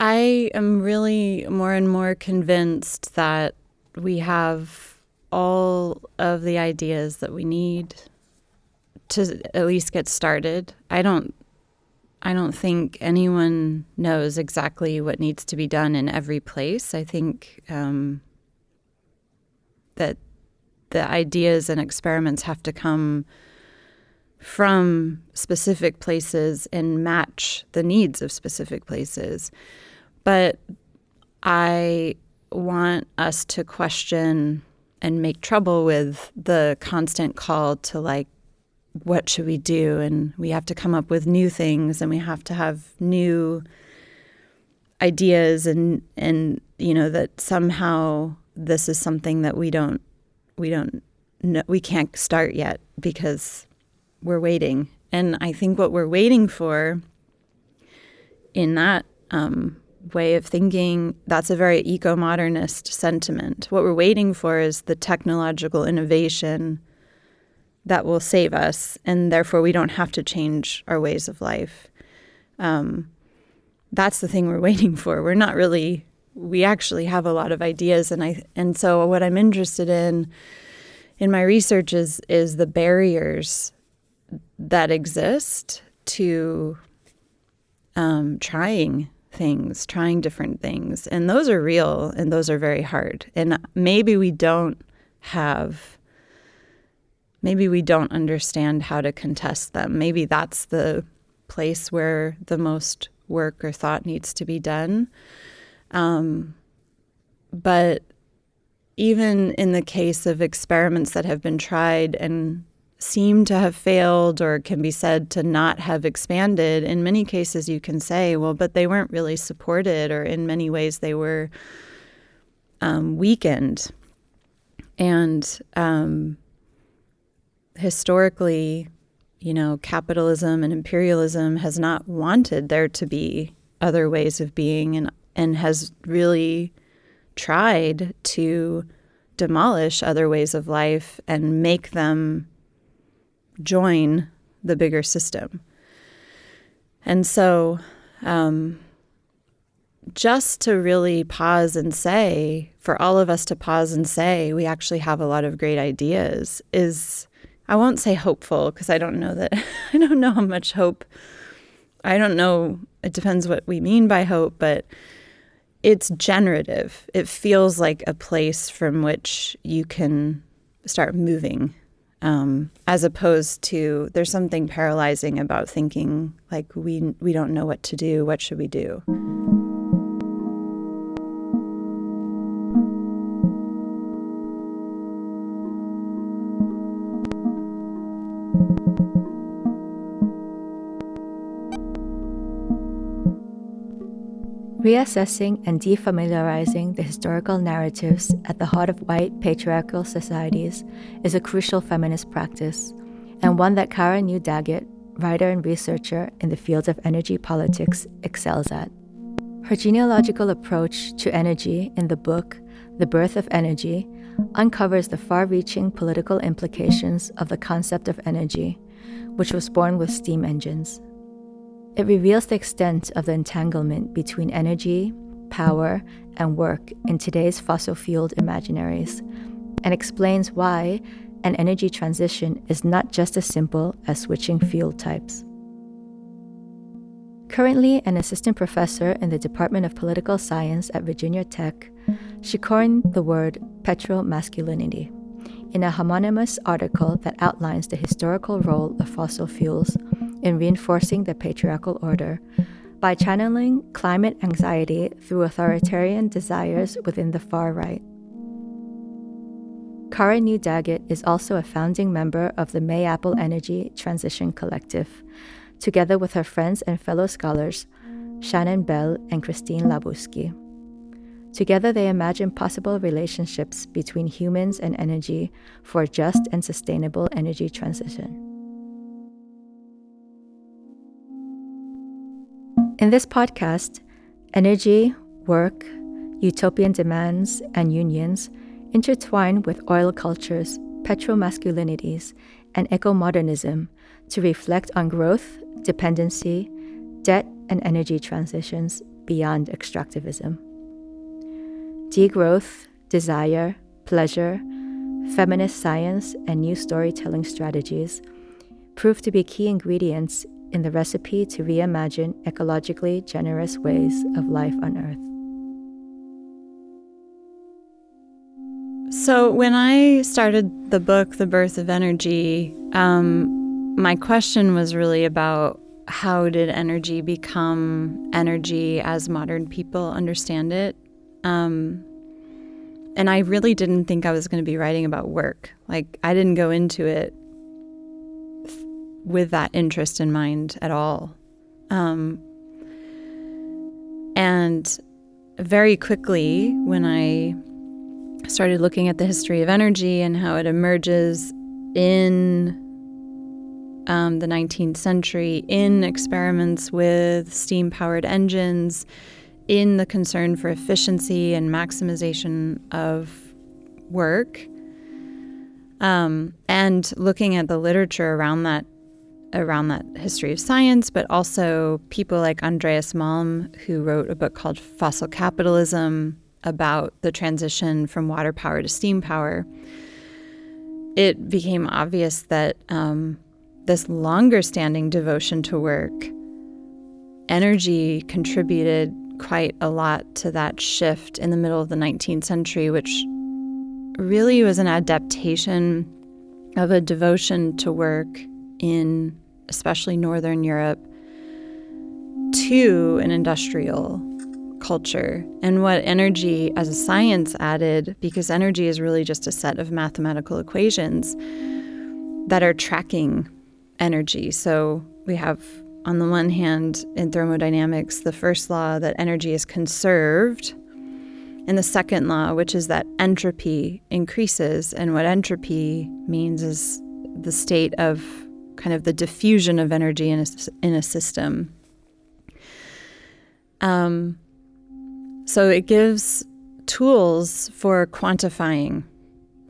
I am really more and more convinced that we have all of the ideas that we need to at least get started. I don't I don't think anyone knows exactly what needs to be done in every place. I think um, that the ideas and experiments have to come from specific places and match the needs of specific places. But I want us to question and make trouble with the constant call to like what should we do? And we have to come up with new things and we have to have new ideas and and you know that somehow this is something that we don't we don't know we can't start yet because we're waiting. And i think what we're waiting for in that um, way of thinking that's a very eco-modernist sentiment what we're waiting for is the technological innovation that will save us, and therefore we don't have to change our ways of life. Um, that's the thing we're waiting for. We're not really. We actually have a lot of ideas, and I and so what I'm interested in in my research is is the barriers that exist to um, trying things, trying different things, and those are real, and those are very hard. And maybe we don't have maybe we don't understand how to contest them. Maybe that's the place where the most work or thought needs to be done. Um, but even in the case of experiments that have been tried and seem to have failed or can be said to not have expanded, in many cases you can say, well, but they weren't really supported, or in many ways they were um, weakened. And um, historically, you know, capitalism and imperialism has not wanted there to be other ways of being and and has really tried to demolish other ways of life and make them join the bigger system. And so, um, just to really pause and say, for all of us to pause and say, we actually have a lot of great ideas is I won't say hopeful because I don't know that I don't know how much hope. I don't know. It depends what we mean by hope, but it's generative. It feels like a place from which you can start moving, um, as opposed to there's something paralyzing about thinking like we we don't know what to do. What should we do? Reassessing and defamiliarizing the historical narratives at the heart of white patriarchal societies is a crucial feminist practice, and one that Cara New Daggett, writer and researcher in the field of energy politics, excels at. Her genealogical approach to energy in the book, The Birth of Energy, uncovers the far reaching political implications of the concept of energy, which was born with steam engines. It reveals the extent of the entanglement between energy, power, and work in today's fossil fueled imaginaries, and explains why an energy transition is not just as simple as switching fuel types. Currently an assistant professor in the Department of Political Science at Virginia Tech, she coined the word petromasculinity in a homonymous article that outlines the historical role of fossil fuels in reinforcing the patriarchal order by channeling climate anxiety through authoritarian desires within the far right. Cara New Daggett is also a founding member of the Mayapple Energy Transition Collective, together with her friends and fellow scholars, Shannon Bell and Christine Labuski. Together, they imagine possible relationships between humans and energy for a just and sustainable energy transition. In this podcast, energy, work, utopian demands, and unions intertwine with oil cultures, petromasculinities, and eco modernism to reflect on growth, dependency, debt, and energy transitions beyond extractivism. Degrowth, desire, pleasure, feminist science, and new storytelling strategies prove to be key ingredients in the recipe to reimagine ecologically generous ways of life on Earth. So, when I started the book, The Birth of Energy, um, my question was really about how did energy become energy as modern people understand it? Um, and I really didn't think I was going to be writing about work. Like, I didn't go into it with that interest in mind at all. Um, and very quickly, when I started looking at the history of energy and how it emerges in um, the 19th century, in experiments with steam powered engines, in the concern for efficiency and maximization of work, um, and looking at the literature around that around that history of science, but also people like Andreas Malm, who wrote a book called Fossil Capitalism about the transition from water power to steam power, it became obvious that um, this longer standing devotion to work, energy contributed quite a lot to that shift in the middle of the 19th century, which really was an adaptation of a devotion to work in especially Northern Europe to an industrial culture and what energy as a science added, because energy is really just a set of mathematical equations that are tracking energy. So we have, on the one hand, in thermodynamics, the first law that energy is conserved, and the second law, which is that entropy increases. And what entropy means is the state of kind of the diffusion of energy in a, in a system. Um, so it gives tools for quantifying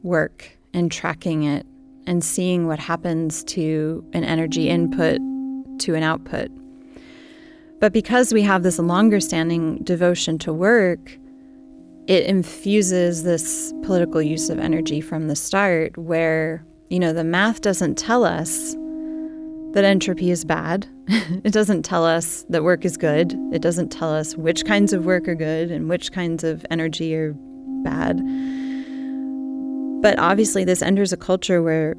work and tracking it and seeing what happens to an energy input to an output. But because we have this longer standing devotion to work, it infuses this political use of energy from the start where, you know, the math doesn't tell us that entropy is bad. it doesn't tell us that work is good. It doesn't tell us which kinds of work are good and which kinds of energy are bad. But obviously, this enters a culture where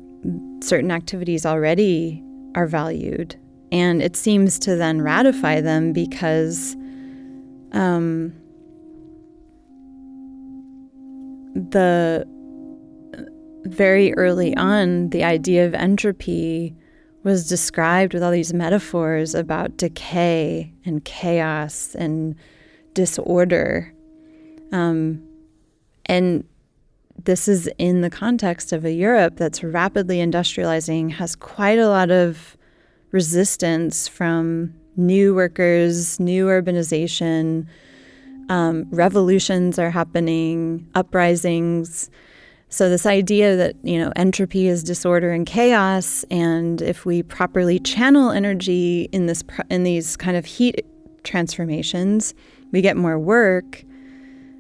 certain activities already are valued. And it seems to then ratify them because um, the very early on, the idea of entropy was described with all these metaphors about decay and chaos and disorder. Um, and this is in the context of a Europe that's rapidly industrializing, has quite a lot of resistance from new workers, new urbanization. Um, revolutions are happening, uprisings. So, this idea that, you know, entropy is disorder and chaos, and if we properly channel energy in, this, in these kind of heat transformations, we get more work.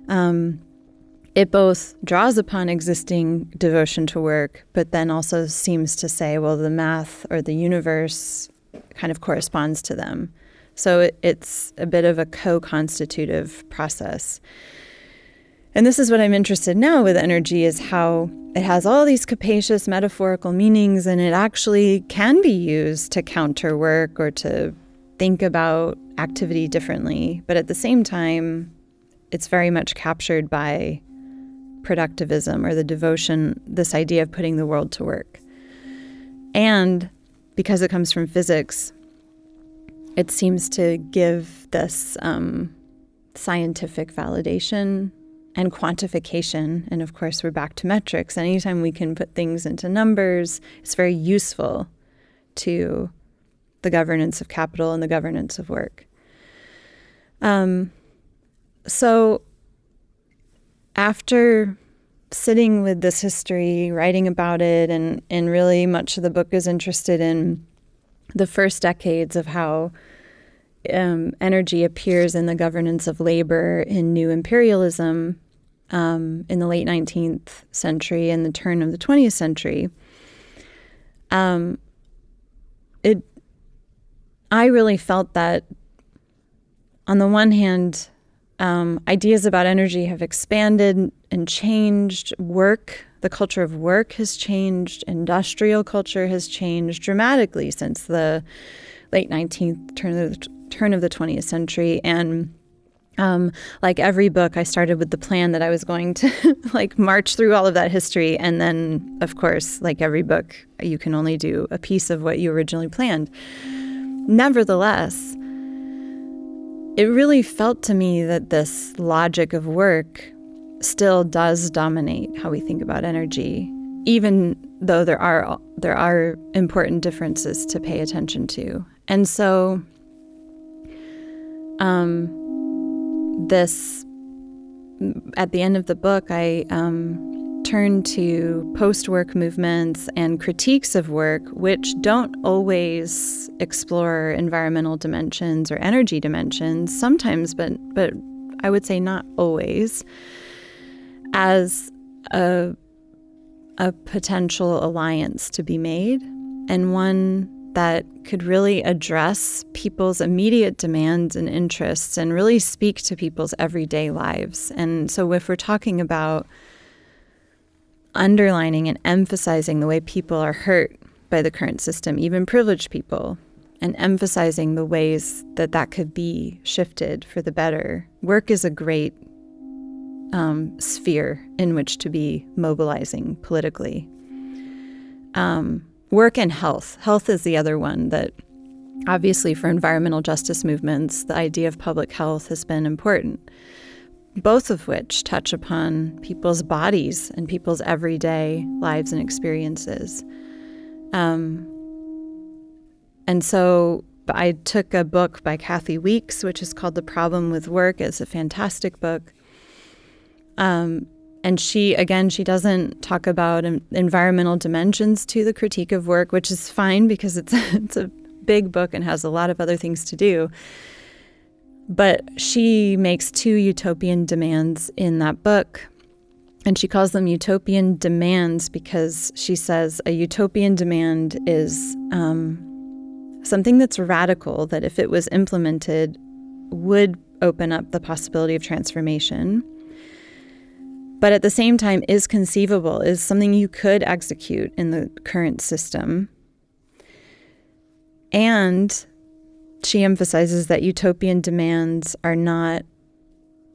Um, it both draws upon existing devotion to work, but then also seems to say, well, the math or the universe kind of corresponds to them. So it, it's a bit of a co constitutive process. And this is what I'm interested now with energy is how it has all these capacious metaphorical meanings and it actually can be used to counter work or to think about activity differently. But at the same time, it's very much captured by productivism or the devotion, this idea of putting the world to work. And because it comes from physics, it seems to give this um, scientific validation and quantification. And of course, we're back to metrics. Anytime we can put things into numbers, it's very useful to the governance of capital and the governance of work. Um, so, after sitting with this history, writing about it, and, and really much of the book is interested in the first decades of how um, energy appears in the governance of labor in new imperialism um, in the late 19th century and the turn of the 20th century. Um, it, I really felt that, on the one hand, um, ideas about energy have expanded and changed. Work, the culture of work has changed. Industrial culture has changed dramatically since the late 19th, turn of the, turn of the 20th century. And um, like every book, I started with the plan that I was going to like march through all of that history. And then, of course, like every book, you can only do a piece of what you originally planned. Nevertheless, it really felt to me that this logic of work still does dominate how we think about energy, even though there are there are important differences to pay attention to. And so um, this at the end of the book, I um, turn to post work movements and critiques of work, which don't always explore environmental dimensions or energy dimensions, sometimes, but, but I would say not always, as a, a potential alliance to be made. And one that could really address people's immediate demands and interests and really speak to people's everyday lives. And so, if we're talking about underlining and emphasizing the way people are hurt by the current system, even privileged people, and emphasizing the ways that that could be shifted for the better. Work is a great um, sphere in which to be mobilizing politically. Um, work and health. Health is the other one that, obviously, for environmental justice movements, the idea of public health has been important both of which touch upon people's bodies and people's everyday lives and experiences. Um, and so I took a book by Kathi Weeks, which is called The Problem with Work. It's a fantastic book. Um, and she, again, she doesn't talk about environmental dimensions to the critique of work, which is fine because it's, it's a big book and has a lot of other things to do. But she makes two utopian demands in that book. And she calls them utopian demands because she says a utopian demand is um, something that's radical, that if it was implemented, would open up the possibility of transformation. But at the same time, is conceivable, is something you could execute in the current system. And she emphasizes that utopian demands are not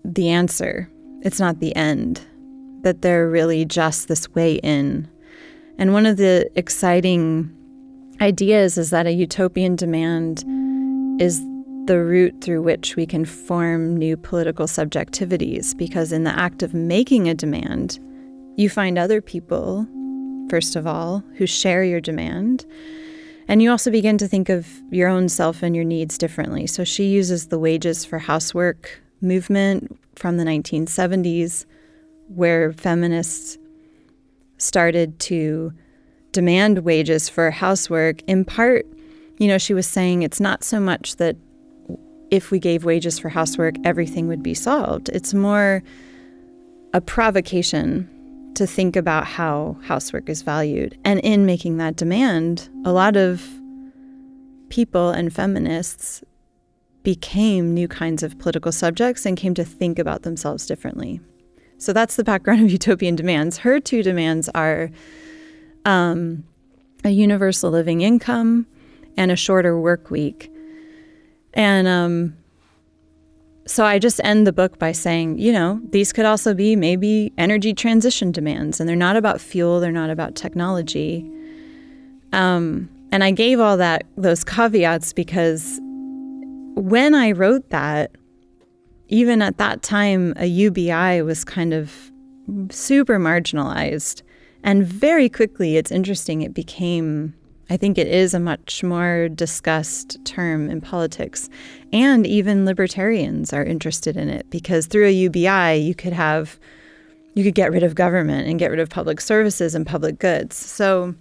the answer, it's not the end, that they're really just this way in. And one of the exciting ideas is that a utopian demand is the route through which we can form new political subjectivities, because in the act of making a demand, you find other people, first of all, who share your demand and you also begin to think of your own self and your needs differently. So she uses the wages for housework movement from the 1970s, where feminists started to demand wages for housework. In part, you know, she was saying it's not so much that if we gave wages for housework, everything would be solved. It's more a provocation to think about how housework is valued. And in making that demand, a lot of people and feminists became new kinds of political subjects and came to think about themselves differently. So that's the background of utopian demands. Her two demands are um, a universal living income and a shorter work week. And um, so I just end the book by saying, you know, these could also be maybe energy transition demands, and they're not about fuel, they're not about technology. Um, and I gave all that those caveats because when I wrote that, even at that time, a UBI was kind of super marginalized, and very quickly, it's interesting, it became I think it is a much more discussed term in politics. And even libertarians are interested in it because through a UBI, you could have, you could get rid of government and get rid of public services and public goods. So,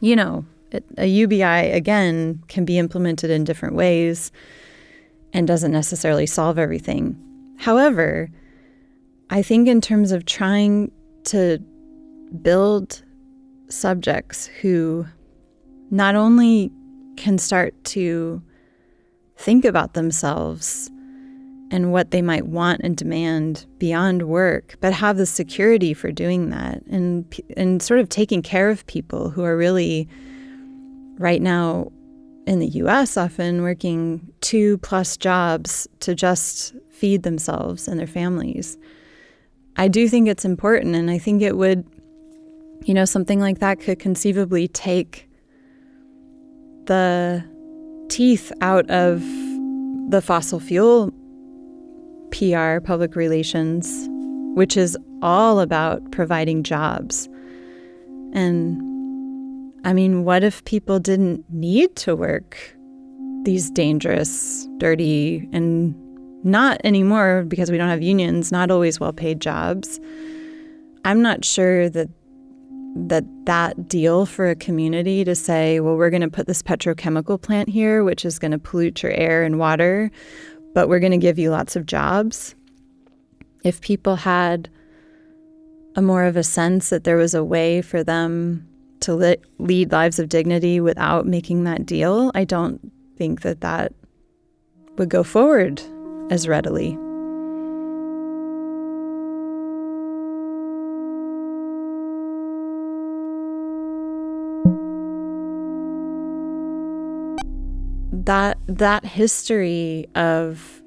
you know, it, a UBI, again, can be implemented in different ways. and doesn't necessarily solve everything. However, I think in terms of trying to build subjects who not only can start to think about themselves and what they might want and demand beyond work, but have the security for doing that and and sort of taking care of people who are really right now in the US often working two plus jobs to just feed themselves and their families. I do think it's important and I think it would you know something like that could conceivably take the teeth out of the fossil fuel PR, public relations, which is all about providing jobs. And I mean, what if people didn't need to work these dangerous, dirty, and not anymore because we don't have unions, not always well paid jobs? I'm not sure that that that deal for a community to say, well, we're going to put this petrochemical plant here, which is going to pollute your air and water, but we're going to give you lots of jobs. If people had a more of a sense that there was a way for them to li- lead lives of dignity without making that deal, I don't think that that would go forward as readily. That that history of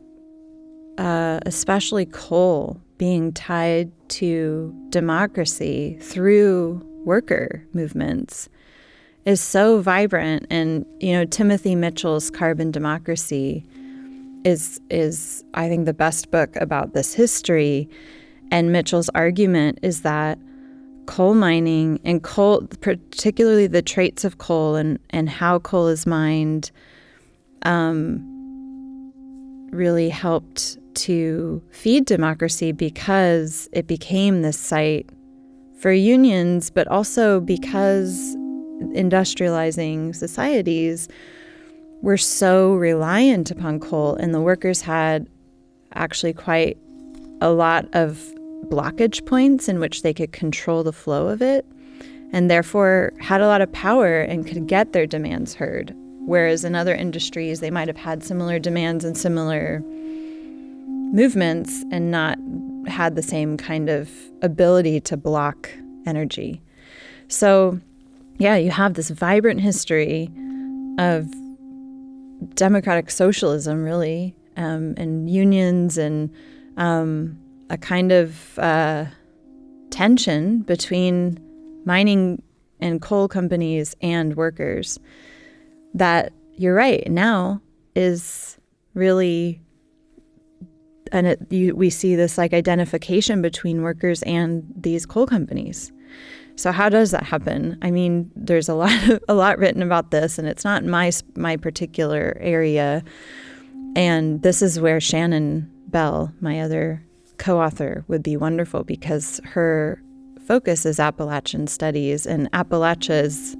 uh, especially coal being tied to democracy through worker movements is so vibrant. And you know Timothy Mitchell's Carbon Democracy is is I think the best book about this history. And Mitchell's argument is that coal mining and coal particularly the traits of coal and and how coal is mined um, really helped to feed democracy because it became this site for unions, but also because industrializing societies were so reliant upon coal, and the workers had actually quite a lot of blockage points in which they could control the flow of it, and therefore had a lot of power and could get their demands heard Whereas in other industries, they might have had similar demands and similar movements and not had the same kind of ability to block energy. So, yeah, you have this vibrant history of democratic socialism, really, um, and unions, and um, a kind of uh, tension between mining and coal companies and workers that you're right now is really and it, you, we see this like identification between workers and these coal companies. So how does that happen? I mean, there's a lot of, a lot written about this, and it's not my my particular area. And this is where Shannon Bell, my other co-author, would be wonderful because her focus is Appalachian studies, and Appalachia is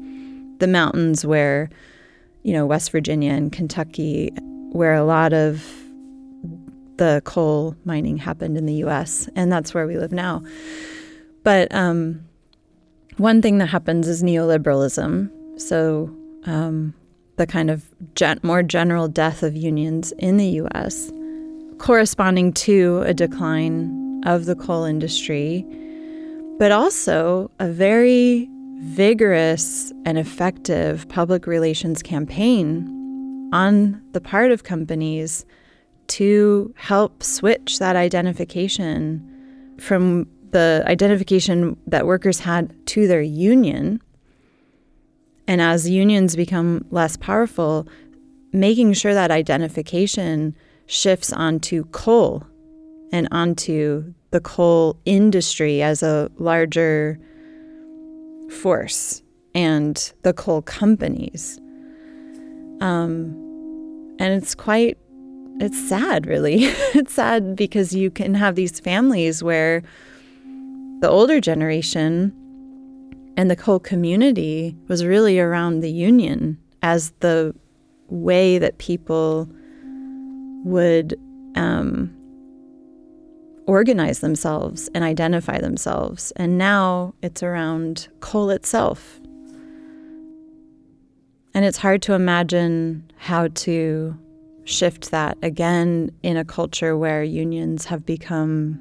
the mountains where you know, West Virginia and Kentucky, where a lot of the coal mining happened in the US, and that's where we live now. But um, one thing that happens is neoliberalism. So, um, the kind of gen- more general death of unions in the US, corresponding to a decline of the coal industry, but also a very vigorous and effective public relations campaign on the part of companies to help switch that identification from the identification that workers had to their union. And as unions become less powerful, making sure that identification shifts onto coal and onto the coal industry as a larger force and the coal companies. Um, and it's quite, it's sad, really. it's sad because you can have these families where the older generation and the coal community was really around the union as the way that people would um, organize themselves and identify themselves. And now it's around coal itself. And it's hard to imagine how to shift that again in a culture where unions have become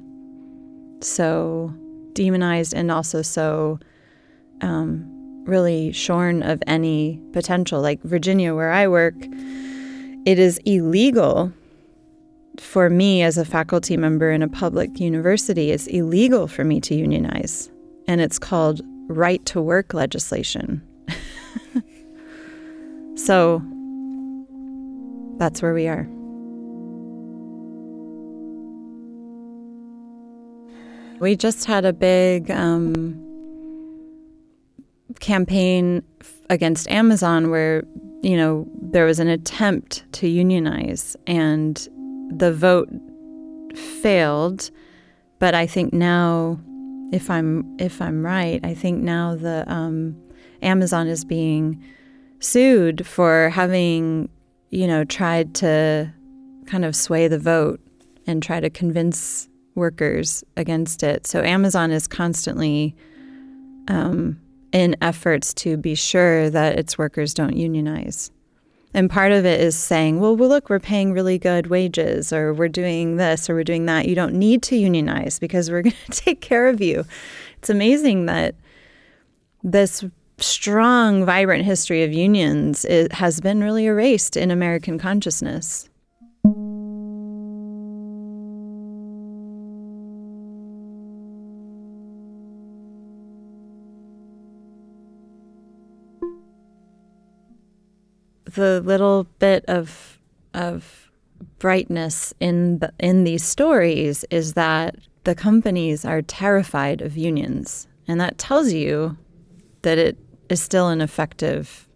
so demonized and also so um, really shorn of any potential. Like Virginia, where I work, it is illegal for me as a faculty member in a public university, it's illegal for me to unionize. And it's called right to work legislation. so that's where we are. We just had a big um, campaign against Amazon where, you know, there was an attempt to unionize and the vote failed. But I think now, if I'm if I'm right, I think now the um, Amazon is being sued for having, you know, tried to kind of sway the vote and try to convince workers against it. So Amazon is constantly um, in efforts to be sure that its workers don't unionize. And part of it is saying, well, well, look, we're paying really good wages, or we're doing this, or we're doing that. You don't need to unionize because we're going to take care of you. It's amazing that this strong, vibrant history of unions has been really erased in American consciousness. The little bit of of brightness in the, in these stories is that the companies are terrified of unions, and that tells you that it is still an effective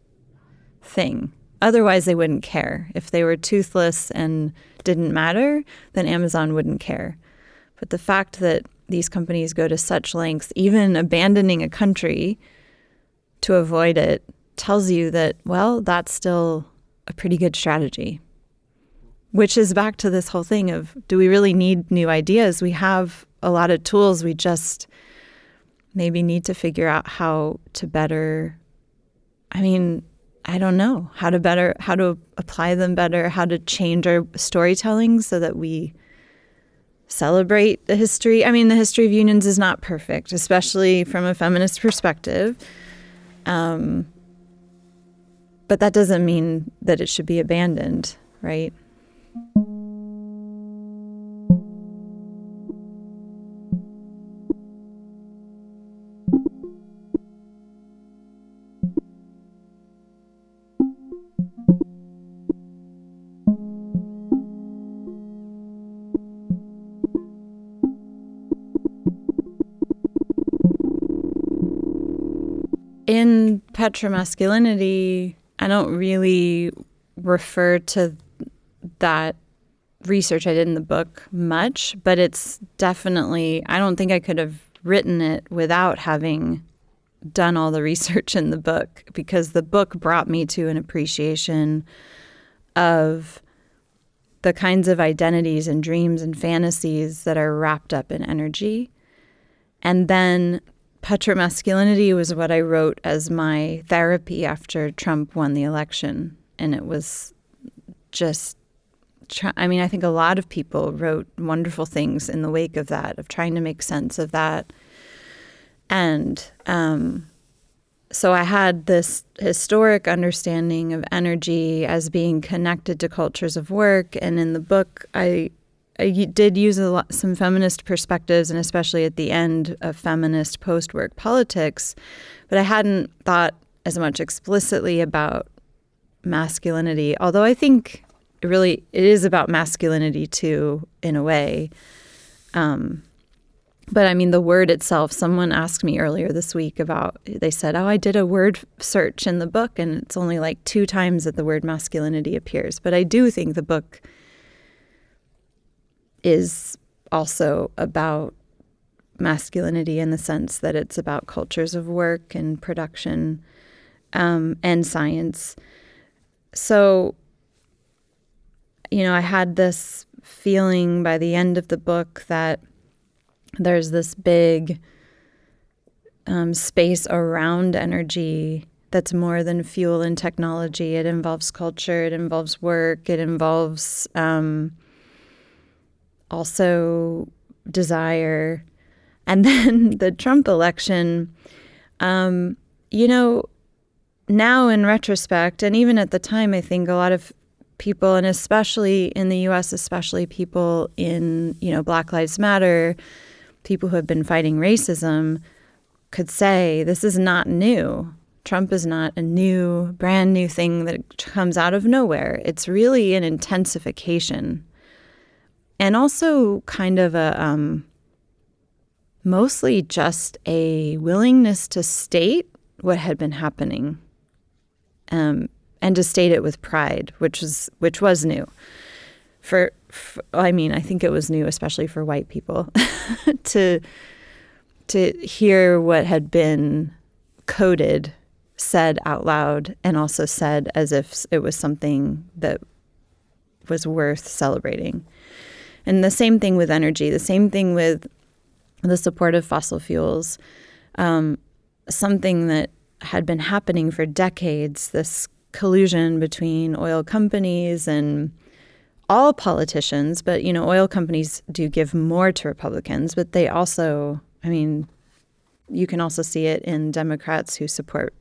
thing. Otherwise, they wouldn't care. If they were toothless and didn't matter, then Amazon wouldn't care. But the fact that these companies go to such lengths, even abandoning a country to avoid it, tells you that, well, that's still a pretty good strategy. Which is back to this whole thing of do we really need new ideas? We have a lot of tools. We just maybe need to figure out how to better, I mean, I don't know, how to better, how to apply them better, how to change our storytelling so that we celebrate the history. I mean, the history of unions is not perfect, especially from a feminist perspective. Um, but that doesn't mean that it should be abandoned, right? in petromasculinity, I don't really refer to that research I did in the book much, but it's definitely, I don't think I could have written it without having done all the research in the book because the book brought me to an appreciation of the kinds of identities and dreams and fantasies that are wrapped up in energy. And then Petromasculinity was what I wrote as my therapy after Trump won the election. And it was just, I mean, I think a lot of people wrote wonderful things in the wake of that, of trying to make sense of that. And um, so I had this historic understanding of energy as being connected to cultures of work. And in the book, I I did use a lot, some feminist perspectives, and especially at the end of feminist post work politics, but I hadn't thought as much explicitly about masculinity. Although I think it really it is about masculinity too, in a way. Um, but I mean, the word itself. Someone asked me earlier this week about. They said, "Oh, I did a word search in the book, and it's only like two times that the word masculinity appears." But I do think the book is also about masculinity in the sense that it's about cultures of work and production um, and science. So you know, I had this feeling by the end of the book that there's this big um, space around energy that's more than fuel and technology. It involves culture, it involves work, it involves um, also desire. And then the Trump election, um, you know, now in retrospect, and even at the time, I think a lot of people, and especially in the US, especially people in, you know, Black Lives Matter, people who have been fighting racism, could say this is not new. Trump is not a new, brand new thing that comes out of nowhere. It's really an intensification. And also kind of a um, mostly just a willingness to state what had been happening um, and to state it with pride, which was which was new. For, for I mean, I think it was new, especially for white people, to to hear what had been coded said out loud and also said as if it was something that was worth celebrating. And the same thing with energy, the same thing with the support of fossil fuels, um, something that had been happening for decades, this collusion between oil companies and all politicians, but you know, oil companies do give more to Republicans, but they also, I mean, you can also see it in Democrats who support,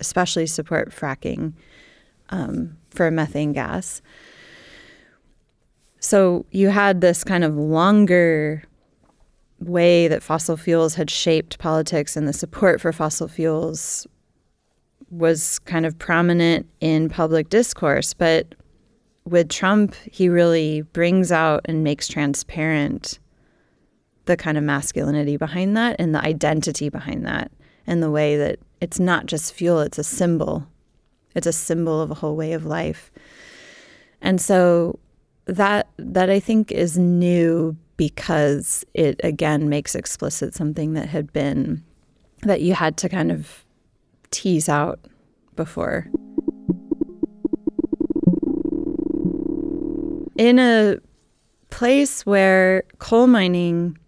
especially support fracking um, for methane gas. So you had this kind of longer way that fossil fuels had shaped politics and the support for fossil fuels was kind of prominent in public discourse. But with Trump, he really brings out and makes transparent the kind of masculinity behind that and the identity behind that and the way that it's not just fuel, it's a symbol. It's a symbol of a whole way of life. And so that that I think is new because it again makes explicit something that had been that you had to kind of tease out before. In a place where coal mining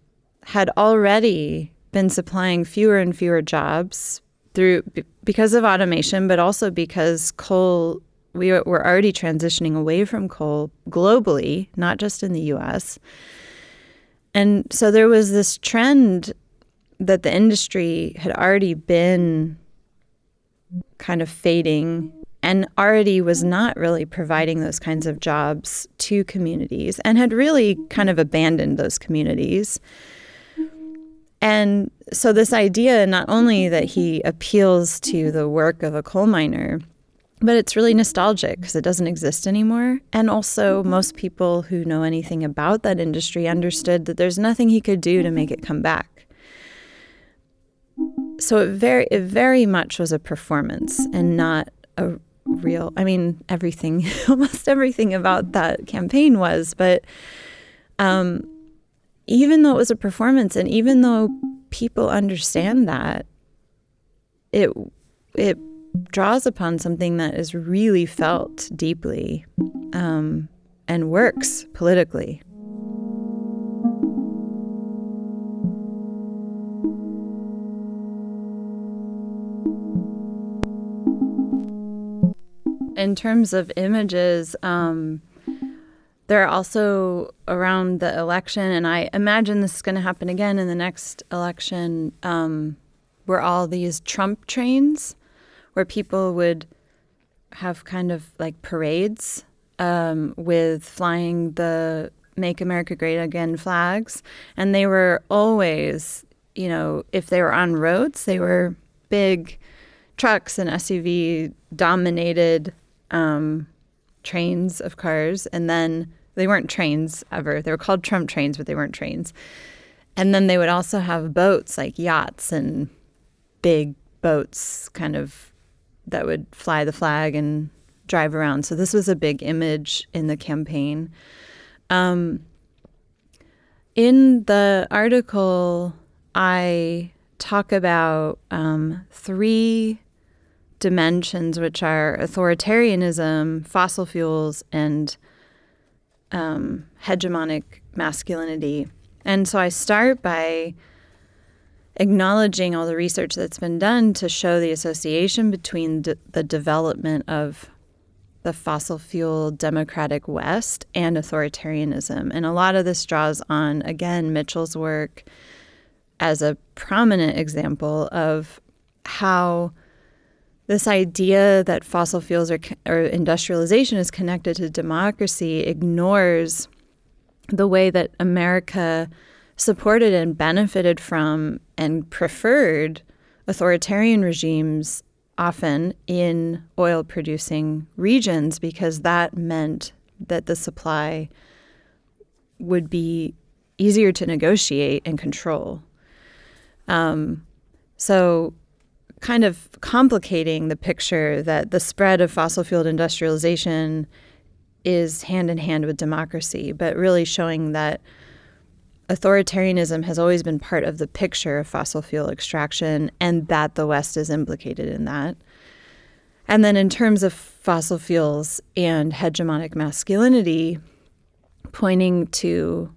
had already been supplying fewer and fewer jobs through because of automation, but also because coal we were already transitioning away from coal globally, not just in the U.S. And so there was this trend that the industry had already been kind of fading and already was not really providing those kinds of jobs to communities and had really kind of abandoned those communities. And so, this idea not only that he appeals to the work of a coal miner, but it's really nostalgic because it doesn't exist anymore. And also, most people who know anything about that industry understood that there's nothing he could do to make it come back. So it very, it very much was a performance and not a real. I mean, everything, almost everything about that campaign was, but um, even though it was a performance, and even though people understand that, it it draws upon something that is really felt deeply um, and works politically. In terms of images, um, there are also around the election, and I imagine this is going to happen again in the next election, um, were all these Trump trains where people would have kind of like parades um, with flying the Make America Great Again flags. And they were always, you know, if they were on roads, they were big trucks and SUV dominated um, trains of cars. And then they weren't trains ever. They were called Trump trains, but they weren't trains. And then they would also have boats like yachts and big boats kind of that would fly the flag and drive around. So this was a big image in the campaign. Um, in the article, I talk about um, three dimensions, which are authoritarianism, fossil fuels, and um, hegemonic masculinity. And so I start by acknowledging all the research that's been done to show the association between d- the development of the fossil fuel democratic West and authoritarianism. And a lot of this draws on, again, Mitchell's work as a prominent example of how this idea that fossil fuels or industrialization is connected to democracy ignores the way that America supported and benefited from and preferred authoritarian regimes often in oil producing regions because that meant that the supply would be easier to negotiate and control. Um, so, kind of complicating the picture that the spread of fossil fuel industrialization is hand in hand with democracy, but really showing that authoritarianism has always been part of the picture of fossil fuel extraction and that the West is implicated in that. And then, in terms of fossil fuels and hegemonic masculinity, pointing to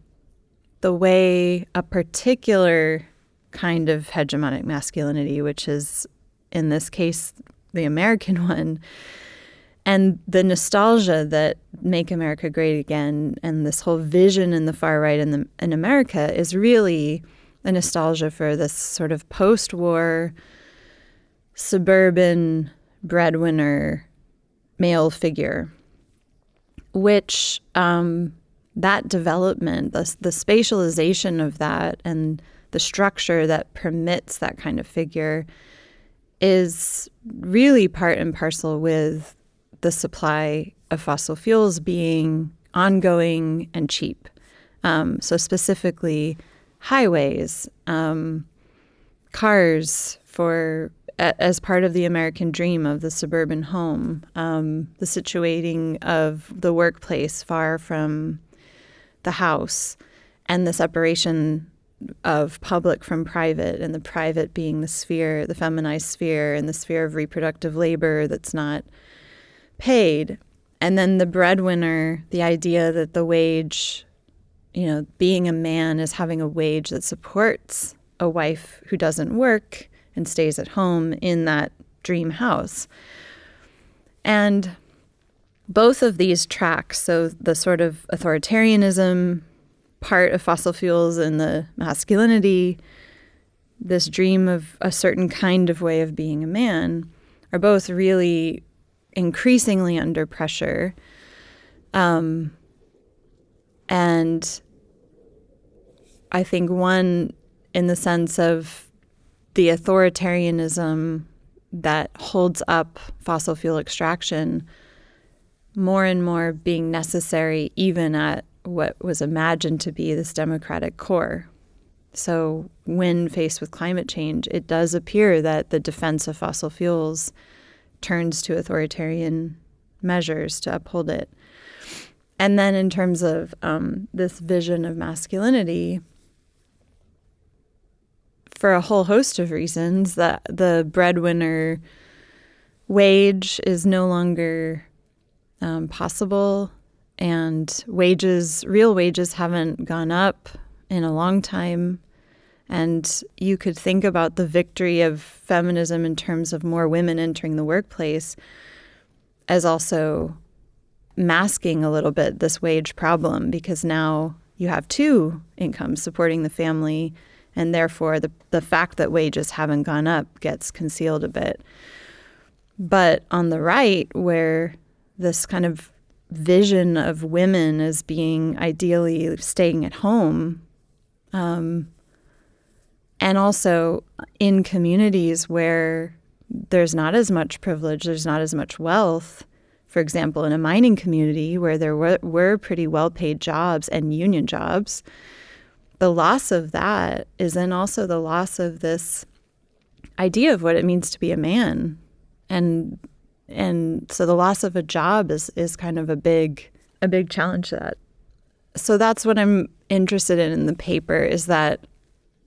the way a particular kind of hegemonic masculinity, which is in this case the American one, and the nostalgia that make America great again and this whole vision in the far right in the in America is really a nostalgia for this sort of post-war suburban breadwinner male figure which um, that development the, the spatialization of that and the structure that permits that kind of figure is really part and parcel with the supply of fossil fuels being ongoing and cheap. Um, so, specifically, highways, um, cars for as part of the American dream of the suburban home, um, the situating of the workplace far from the house, and the separation of public from private, and the private being the sphere, the feminized sphere, and the sphere of reproductive labor that's not paid. And then the breadwinner, the idea that the wage, you know, being a man is having a wage that supports a wife who doesn't work and stays at home in that dream house. And both of these tracks, so the sort of authoritarianism part of fossil fuels and the masculinity, this dream of a certain kind of way of being a man, are both really increasingly under pressure. Um, and I think one in the sense of the authoritarianism that holds up fossil fuel extraction more and more being necessary even at what was imagined to be this democratic core. So, when faced with climate change, it does appear that the defense of fossil fuels turns to authoritarian measures to uphold it. And then, in terms of um, this vision of masculinity, for a whole host of reasons, that the breadwinner wage is no longer um, possible, and wages, real wages, haven't gone up in a long time. And you could think about the victory of feminism in terms of more women entering the workplace as also masking a little bit this wage problem because now you have two incomes supporting the family, and therefore the, the fact that wages haven't gone up gets concealed a bit. But on the right, where this kind of vision of women as being ideally staying at home, um, and also in communities where there's not as much privilege, there's not as much wealth. For example, in a mining community where there were, were pretty well paid jobs and union jobs, the loss of that is then also the loss of this idea of what it means to be a man. And and so the loss of a job is, is kind of a big a big challenge to that. So that's what I'm interested in in the paper is that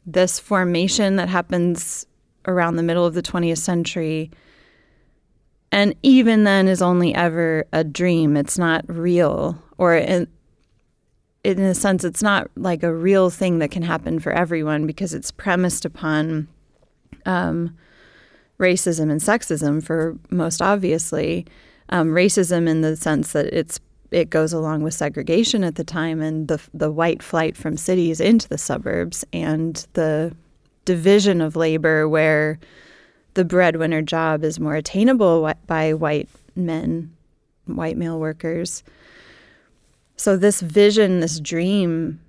this formation that happens around the middle of the 20th century and even then is only ever a dream it's not real or in, in a sense, it's not like a real thing that can happen for everyone because it's premised upon um, racism and sexism, for most obviously. Um, racism in the sense that it's it goes along with segregation at the time and the the white flight from cities into the suburbs and the division of labor where the breadwinner job is more attainable by white men, white male workers. So this vision, this dream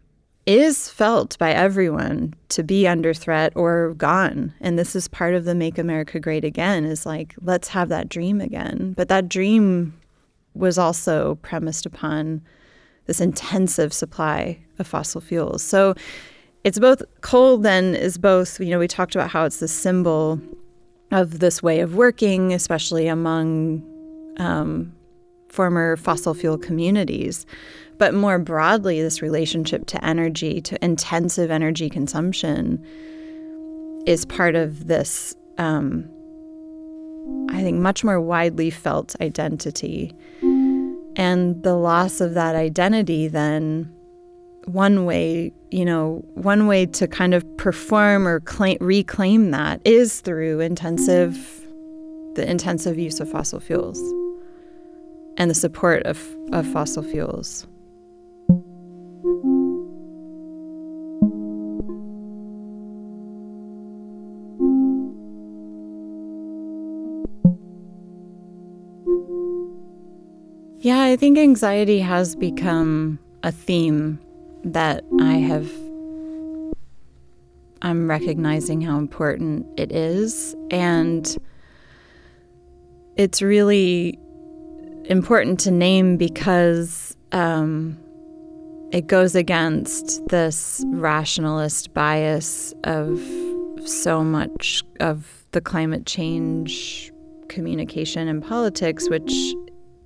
is felt by everyone to be under threat or gone. And this is part of the Make America Great Again is like, let's have that dream again. But that dream was also premised upon this intensive supply of fossil fuels. So it's both coal then is both, you know, we talked about how it's the symbol of this way of working, especially among um, former fossil fuel communities. But more broadly, this relationship to energy, to intensive energy consumption, is part of this, um, I think, much more widely felt identity. And the loss of that identity, then, one way, you know, one way to kind of perform or claim, reclaim that is through intensive, the intensive use of fossil fuels and the support of, of fossil fuels. I think anxiety has become a theme that I have. I'm recognizing how important it is. And it's really important to name because um, it goes against this rationalist bias of so much of the climate change communication and politics, which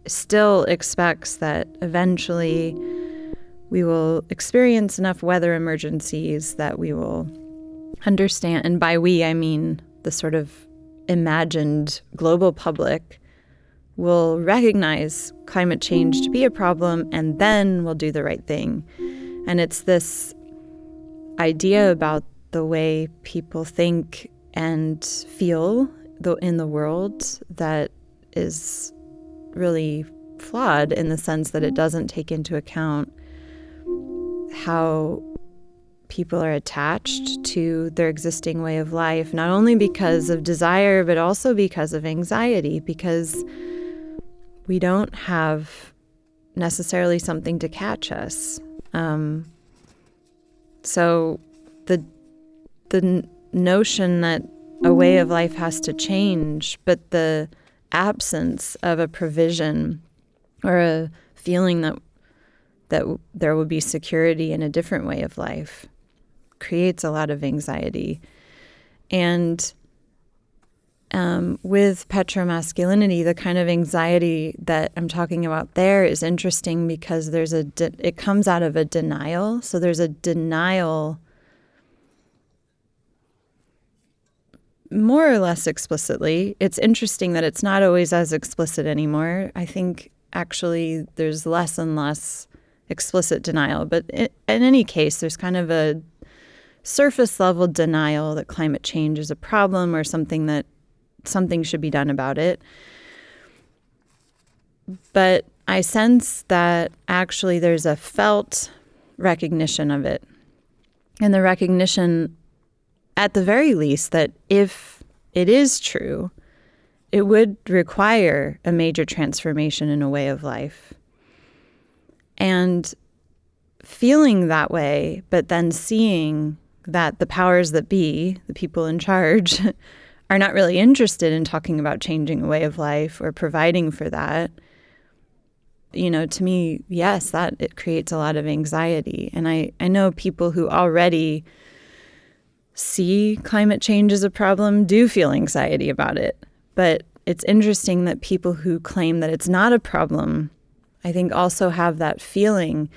still expects that eventually we will experience enough weather emergencies that we will understand, and by we, I mean the sort of imagined global public will recognize climate change to be a problem and then we'll do the right thing. And it's this idea about the way people think and feel in the world that is really flawed in the sense that it doesn't take into account how people are attached to their existing way of life, not only because of desire, but also because of anxiety, because we don't have necessarily something to catch us. Um, so the the notion that a way of life has to change, but the absence of a provision or a feeling that that there will be security in a different way of life creates a lot of anxiety. And um, with petromasculinity, the kind of anxiety that I'm talking about there is interesting because there's a de- it comes out of a denial. So there's a denial more or less explicitly. It's interesting that it's not always as explicit anymore. I think actually there's less and less explicit denial, but in, any case, there's kind of a surface level denial that climate change is a problem or something that something should be done about it. But I sense that actually there's a felt recognition of it. And the recognition at the very least, that if it is true, it would require a major transformation in a way of life. And feeling that way, but then seeing that the powers that be, the people in charge, are not really interested in talking about changing a way of life or providing for that. You know, to me, yes, that it creates a lot of anxiety. And I, I know people who already see climate change as a problem do feel anxiety about it. But it's interesting that people who claim that it's not a problem, I think, also have that feeling.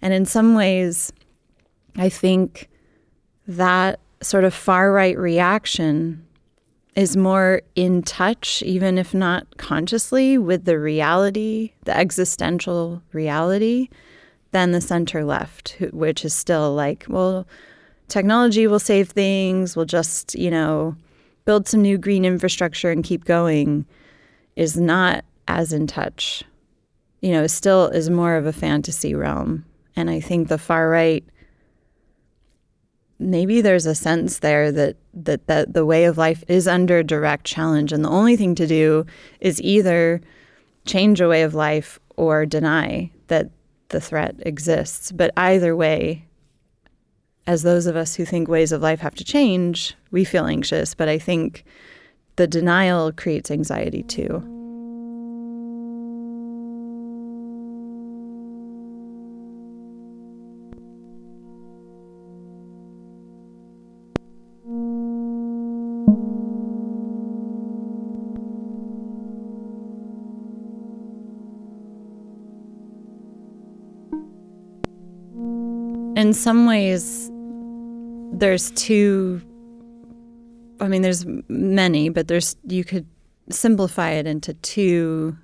And in some ways, I think that sort of far right reaction is more in touch, even if not consciously, with the reality, the existential reality than the center left, which is still like, well, technology will save things. We'll just, you know, build some new green infrastructure and keep going, is not as in touch. You know, still is more of a fantasy realm. And I think the far right maybe there's a sense there that, that that the way of life is under direct challenge and the only thing to do is either change a way of life or deny that the threat exists but either way as those of us who think ways of life have to change we feel anxious but i think the denial creates anxiety too. In some ways, there's two. I mean, there's many, but there's you could simplify it into two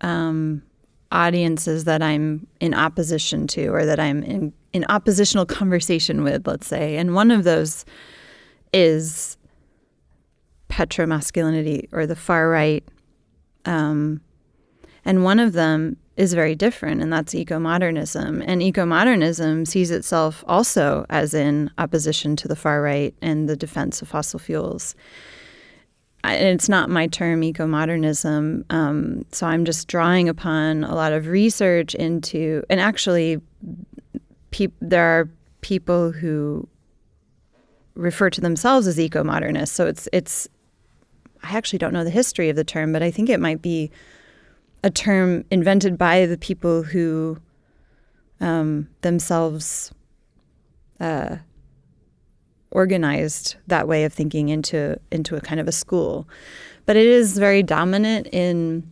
um, audiences that I'm in opposition to, or that I'm in in oppositional conversation with, let's say. And one of those is petromasculinity or the far right. Um, and one of them is very different, and that's eco modernism. And eco modernism sees itself also as in opposition to the far right and the defense of fossil fuels. And it's not my term, eco modernism. Um, so I'm just drawing upon a lot of research into, and actually, pe- there are people who refer to themselves as eco modernists. So it's it's. I actually don't know the history of the term, but I think it might be a term invented by the people who um, themselves uh, organized that way of thinking into into a kind of a school. But it is very dominant in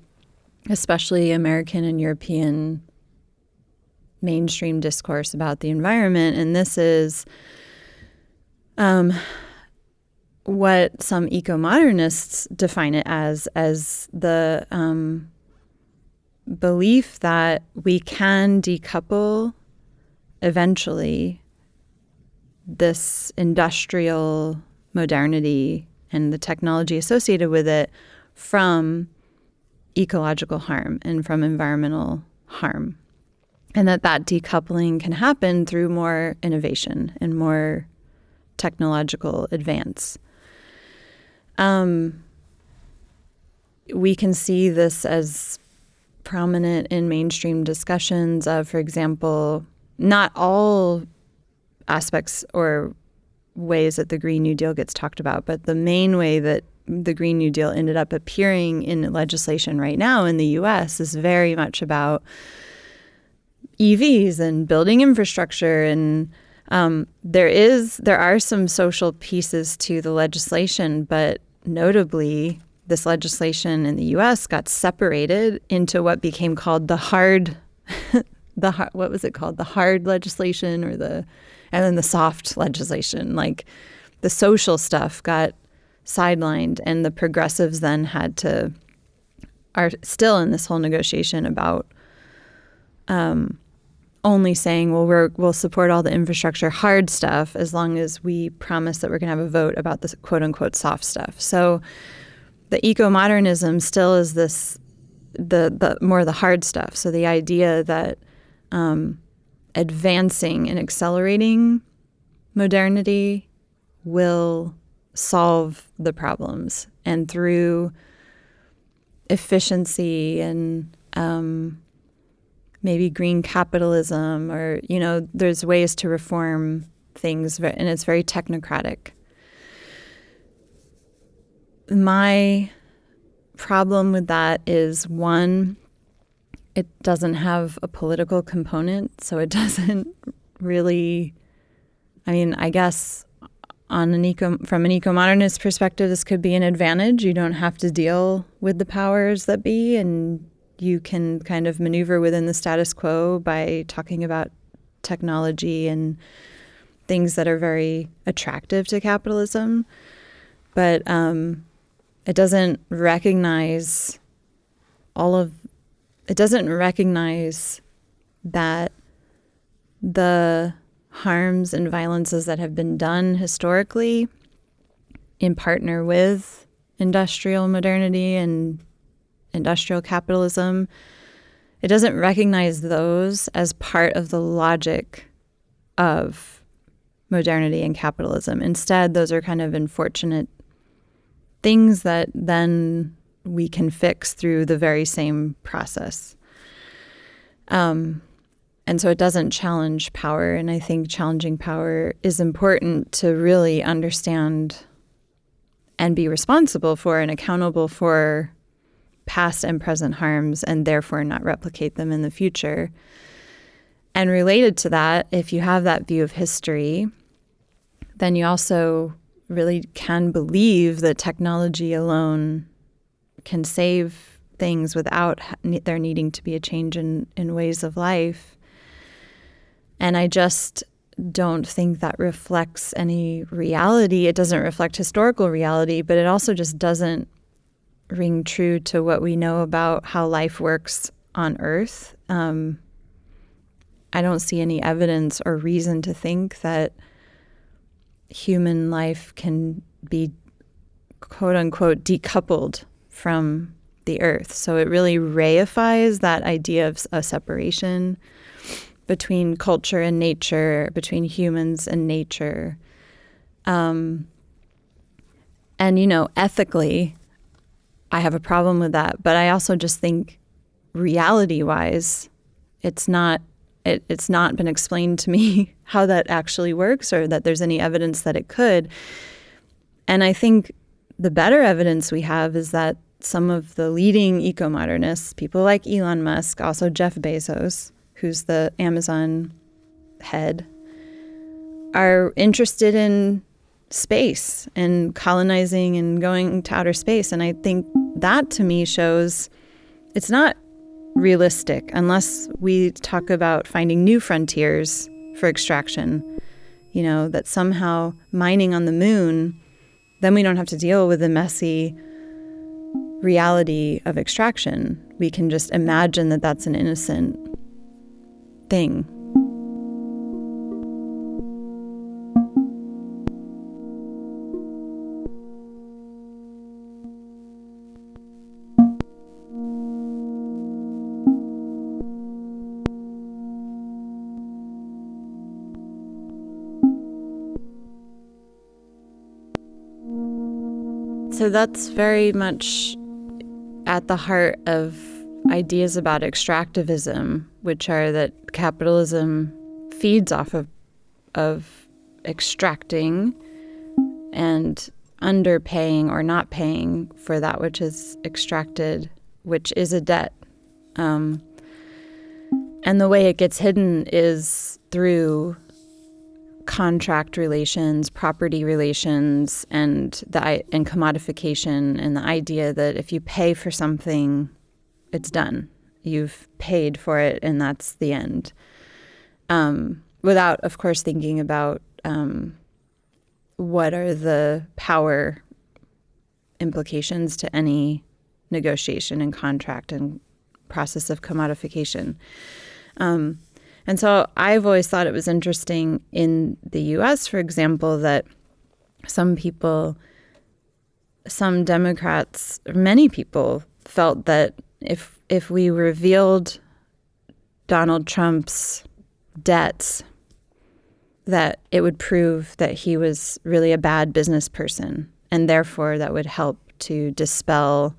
especially American and European mainstream discourse about the environment. And this is um, what some eco modernists define it as as the um, belief that we can decouple eventually this industrial modernity and the technology associated with it from ecological harm and from environmental harm. And that that decoupling can happen through more innovation and more technological advance. Um, we can see this as prominent in mainstream discussions of, for example, not all aspects or ways that the Green New Deal gets talked about, but the main way that the Green New Deal ended up appearing in legislation right now in the US is very much about EVs and building infrastructure and um, there is there are some social pieces to the legislation, but notably this legislation in the U.S. got separated into what became called the hard, the hard, what was it called? The hard legislation or the, and then the soft legislation. Like the social stuff got sidelined, and the progressives then had to are still in this whole negotiation about um, only saying, well, we're, we'll support all the infrastructure hard stuff as long as we promise that we're going to have a vote about the quote unquote soft stuff. So the eco modernism still is this the the more the hard stuff. So the idea that um, advancing and accelerating modernity will solve the problems, and through efficiency and um, maybe green capitalism, or you know, there's ways to reform things, and it's very technocratic my problem with that is one, it doesn't have a political component, so it doesn't really. I mean, I guess on an eco from an eco-modernist perspective, this could be an advantage. You don't have to deal with the powers that be, and you can kind of maneuver within the status quo by talking about technology and things that are very attractive to capitalism. But um, it doesn't recognize all of it doesn't recognize that the harms and violences that have been done historically in partner with industrial modernity and industrial capitalism, it doesn't recognize those as part of the logic of modernity and capitalism. Instead, those are kind of unfortunate things that then we can fix through the very same process. Um, and so it doesn't challenge power. And I think challenging power is important to really understand and be responsible for and accountable for past and present harms and therefore not replicate them in the future. And related to that, if you have that view of history, then you also really can believe that technology alone can save things without there needing to be a change in, in ways of life. And I just don't think that reflects any reality. It doesn't reflect historical reality, but it also just doesn't ring true to what we know about how life works on Earth. Um, I don't see any evidence or reason to think that human life can be quote unquote decoupled from the earth. So it really reifies that idea of a separation between culture and nature, between humans and nature. Um, and, you know, ethically, I have a problem with that. But I also just think reality wise, it's not. It, it's not been explained to me how that actually works or that there's any evidence that it could. And I think the better evidence we have is that some of the leading eco modernists, people like Elon Musk, also Jeff Bezos, who's the Amazon head, are interested in space and colonizing and going to outer space. And I think that to me shows it's not realistic unless we talk about finding new frontiers for extraction. You know, that somehow mining on the moon, then we don't have to deal with the messy reality of extraction. We can just imagine that that's an innocent thing. So that's very much at the heart of ideas about extractivism, which are that capitalism feeds off of, of extracting and underpaying or not paying for that which is extracted, which is a debt. Um, and the way it gets hidden is through contract relations, property relations, and the and commodification, and the idea that if you pay for something, it's done. You've paid for it, and that's the end. Um, without, of course, thinking about um, what are the power implications to any negotiation and contract and process of commodification. Um, and so I've always thought it was interesting in the US, for example, that some people, some Democrats, many people felt that if if we revealed Donald Trump's debts, that it would prove that he was really a bad business person, and therefore that would help to dispel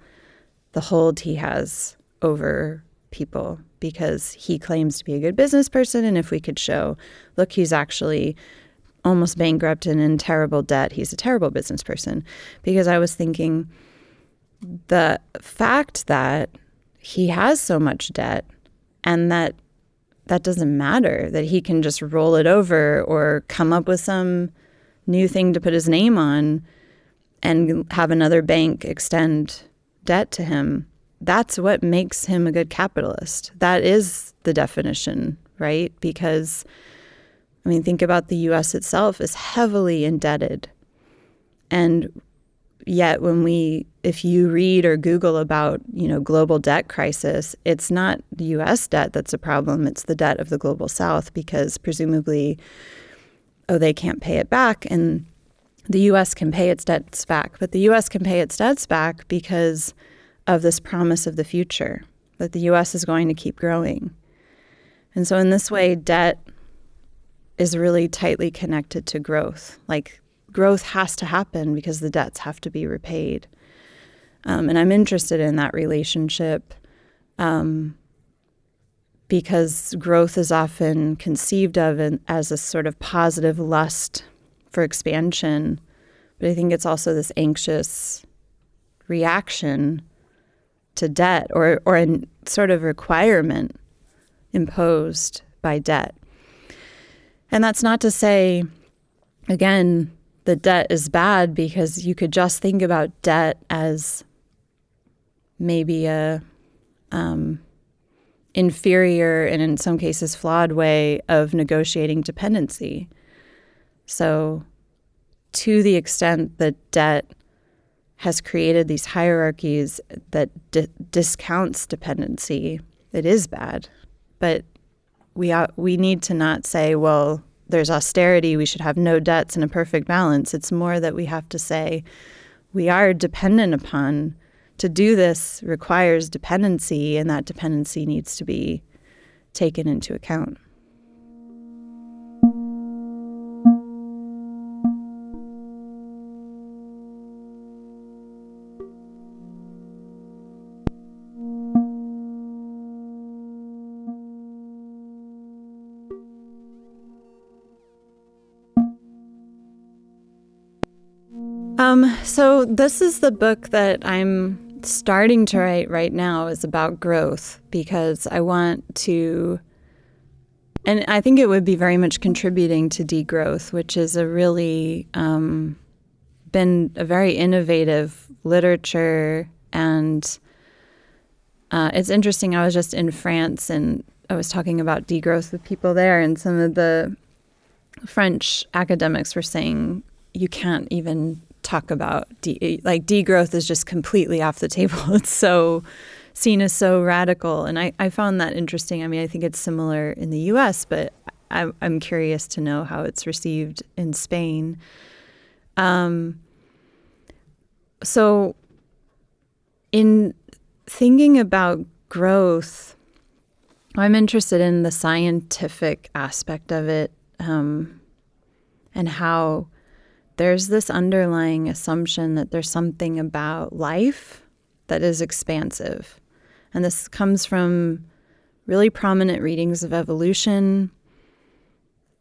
the hold he has over people because he claims to be a good business person. And if we could show, look, he's actually almost bankrupt and in terrible debt, he's a terrible business person. Because I was thinking the fact that he has so much debt and that that doesn't matter, that he can just roll it over or come up with some new thing to put his name on and have another bank extend debt to him that's what makes him a good capitalist. That is the definition, right? Because, I mean, think about the US itself is heavily indebted. And yet, when we if you read or Google about, you know, global debt crisis, it's not the US debt that's a problem, it's the debt of the global south because presumably oh they can't pay it back and the US can pay its debts back, but the US can pay its debts back because of this promise of the future that the US is going to keep growing. And so in this way debt is really tightly connected to growth. Like growth has to happen because the debts have to be repaid. Um, and I'm interested in that relationship um, because growth is often conceived of in, as a sort of positive lust for expansion. But I think it's also this anxious reaction to debt or, or a sort of requirement imposed by debt. And that's not to say, again, the debt is bad because you could just think about debt as maybe a um, inferior and in some cases flawed way of negotiating dependency. So, to the extent that debt has created these hierarchies that di- discounts dependency, it is bad. But we we need to not say, well, there's austerity, we should have no debts and a perfect balance. It's more that we have to say we are dependent upon to do this requires dependency, and that dependency needs to be taken into account. Um, so this is the book that I'm starting to write right now is about growth because I want to and I think it would be very much contributing to degrowth, which is a really um, been a very innovative literature. And uh, it's interesting. I was just in France and I was talking about degrowth with people there, and some of the French academics were saying you can't even talk about de- like degrowth is just completely off the table. It's so seen as so radical, and I, I found that interesting. I mean, I think it's similar in the U.S., but I, I'm curious to know how it's received in Spain. Um, so, in thinking about growth, I'm interested in the scientific aspect of it um, and how there's this underlying assumption that there's something about life that is expansive. And this comes from really prominent readings of evolution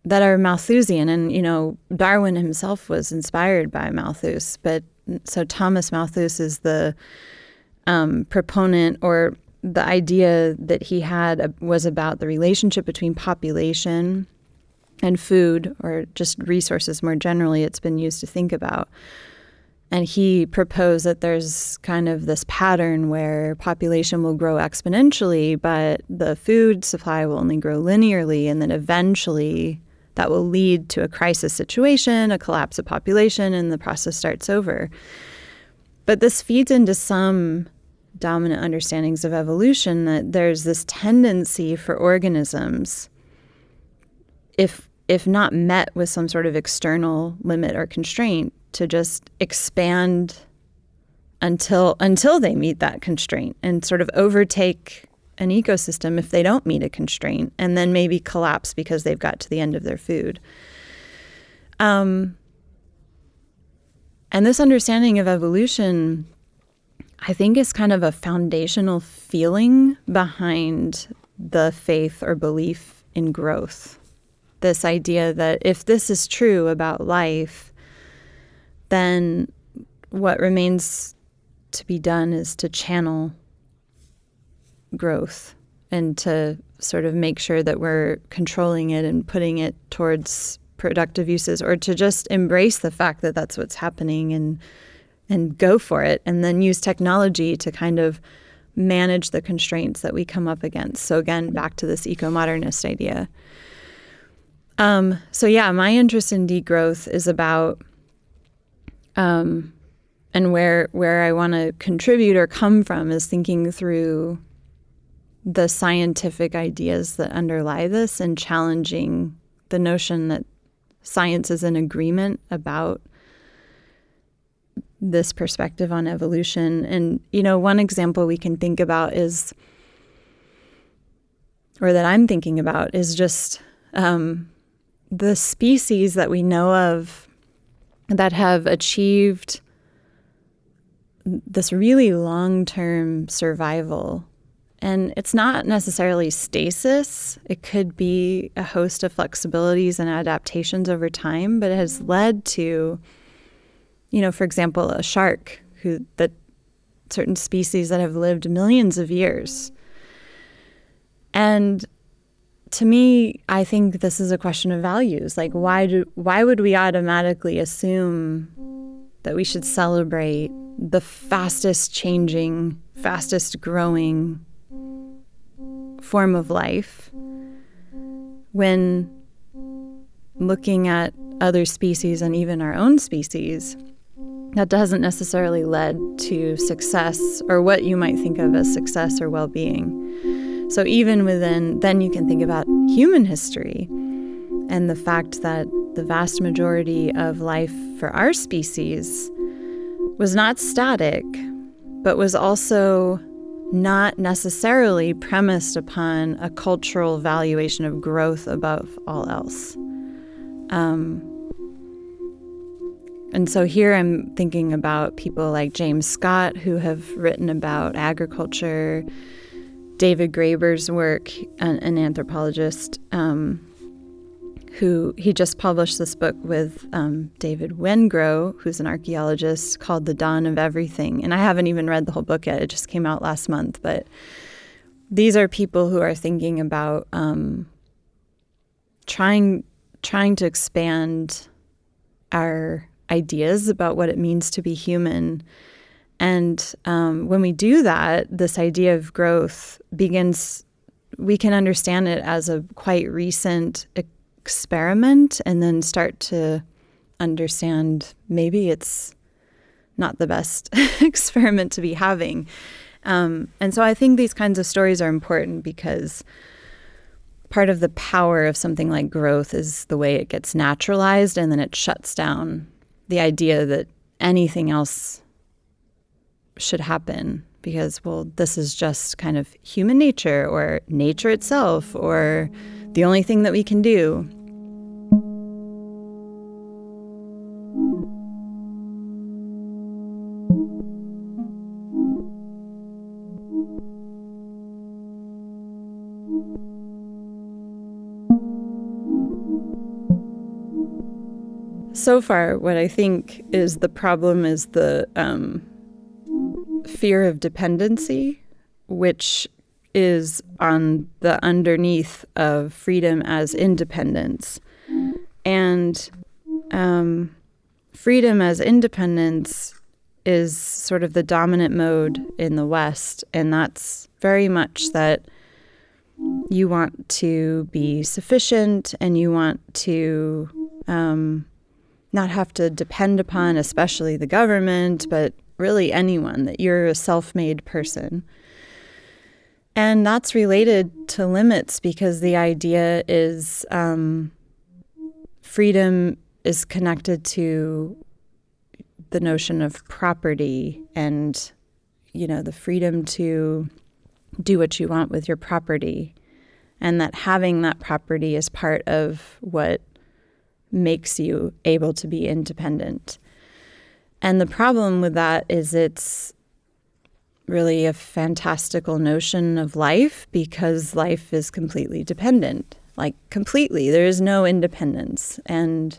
that are Malthusian. And, you know, Darwin himself was inspired by Malthus. But so Thomas Malthus is the um, proponent or the idea that he had was about the relationship between population and food or just resources more generally it's been used to think about. And he proposed that there's kind of this pattern where population will grow exponentially but the food supply will only grow linearly and then eventually that will lead to a crisis situation a collapse of population and the process starts over. But this feeds into some dominant understandings of evolution that there's this tendency for organisms if if not met with some sort of external limit or constraint, to just expand until until they meet that constraint and sort of overtake an ecosystem if they don't meet a constraint and then maybe collapse because they've got to the end of their food. Um, and this understanding of evolution, I think, is kind of a foundational feeling behind the faith or belief in growth this idea that if this is true about life, then what remains to be done is to channel growth and to sort of make sure that we're controlling it and putting it towards productive uses or to just embrace the fact that that's what's happening and and go for it and then use technology to kind of manage the constraints that we come up against. So again, back to this eco-modernist idea. Um, so yeah, my interest in degrowth is about um, and where where I want to contribute or come from is thinking through the scientific ideas that underlie this and challenging the notion that science is in agreement about this perspective on evolution. And, you know, one example we can think about is, or that I'm thinking about, is just um, the species that we know of that have achieved this really long term survival. And it's not necessarily stasis. It could be a host of flexibilities and adaptations over time, but it has led to, you know, for example, a shark who that certain species that have lived millions of years. And to me, I think this is a question of values. Like why do why would we automatically assume that we should celebrate the fastest changing, fastest growing form of life when looking at other species and even our own species that doesn't necessarily lead to success or what you might think of as success or well-being. So even within then you can think about human history and the fact that the vast majority of life for our species was not static, but was also not necessarily premised upon a cultural valuation of growth above all else. Um, and so here I'm thinking about people like James Scott, who have written about agriculture, David Graeber's work, an, an anthropologist, um, who he just published this book with um, David Wengrow, who's an archaeologist, called The Dawn of Everything. And I haven't even read the whole book yet, it just came out last month. But these are people who are thinking about um, trying trying to expand our ideas about what it means to be human. And um, when we do that, this idea of growth begins, we can understand it as a quite recent experiment and then start to understand maybe it's not the best experiment to be having. Um, and so I think these kinds of stories are important because part of the power of something like growth is the way it gets naturalized and then it shuts down the idea that anything else should happen because, well, this is just kind of human nature or nature itself or the only thing that we can do. So far, what I think is the problem is the um, fear of dependency, which is on the underneath of freedom as independence. And um, freedom as independence is sort of the dominant mode in the West. And that's very much that you want to be sufficient and you want to um, not have to depend upon, especially the government, but really anyone, that you're a self made person. And that's related to limits because the idea is um, freedom is connected to the notion of property and, you know, the freedom to do what you want with your property. And that having that property is part of what makes you able to be independent. And the problem with that is it's really a fantastical notion of life because life is completely dependent. Like, completely. There is no independence. And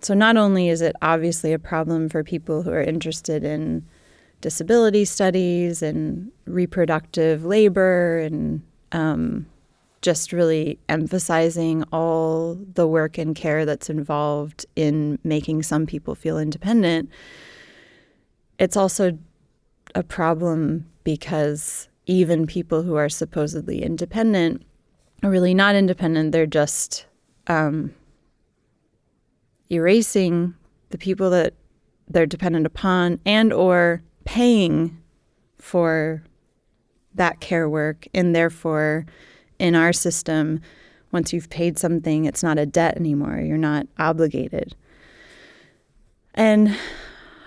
so, not only is it obviously a problem for people who are interested in disability studies and reproductive labor and um, just really emphasizing all the work and care that's involved in making some people feel independent, it's also a problem because even people who are supposedly independent are really not independent. They're just um, erasing the people that they're dependent upon and or paying for that care work and therefore in our system once you've paid something it's not a debt anymore. You're not obligated. And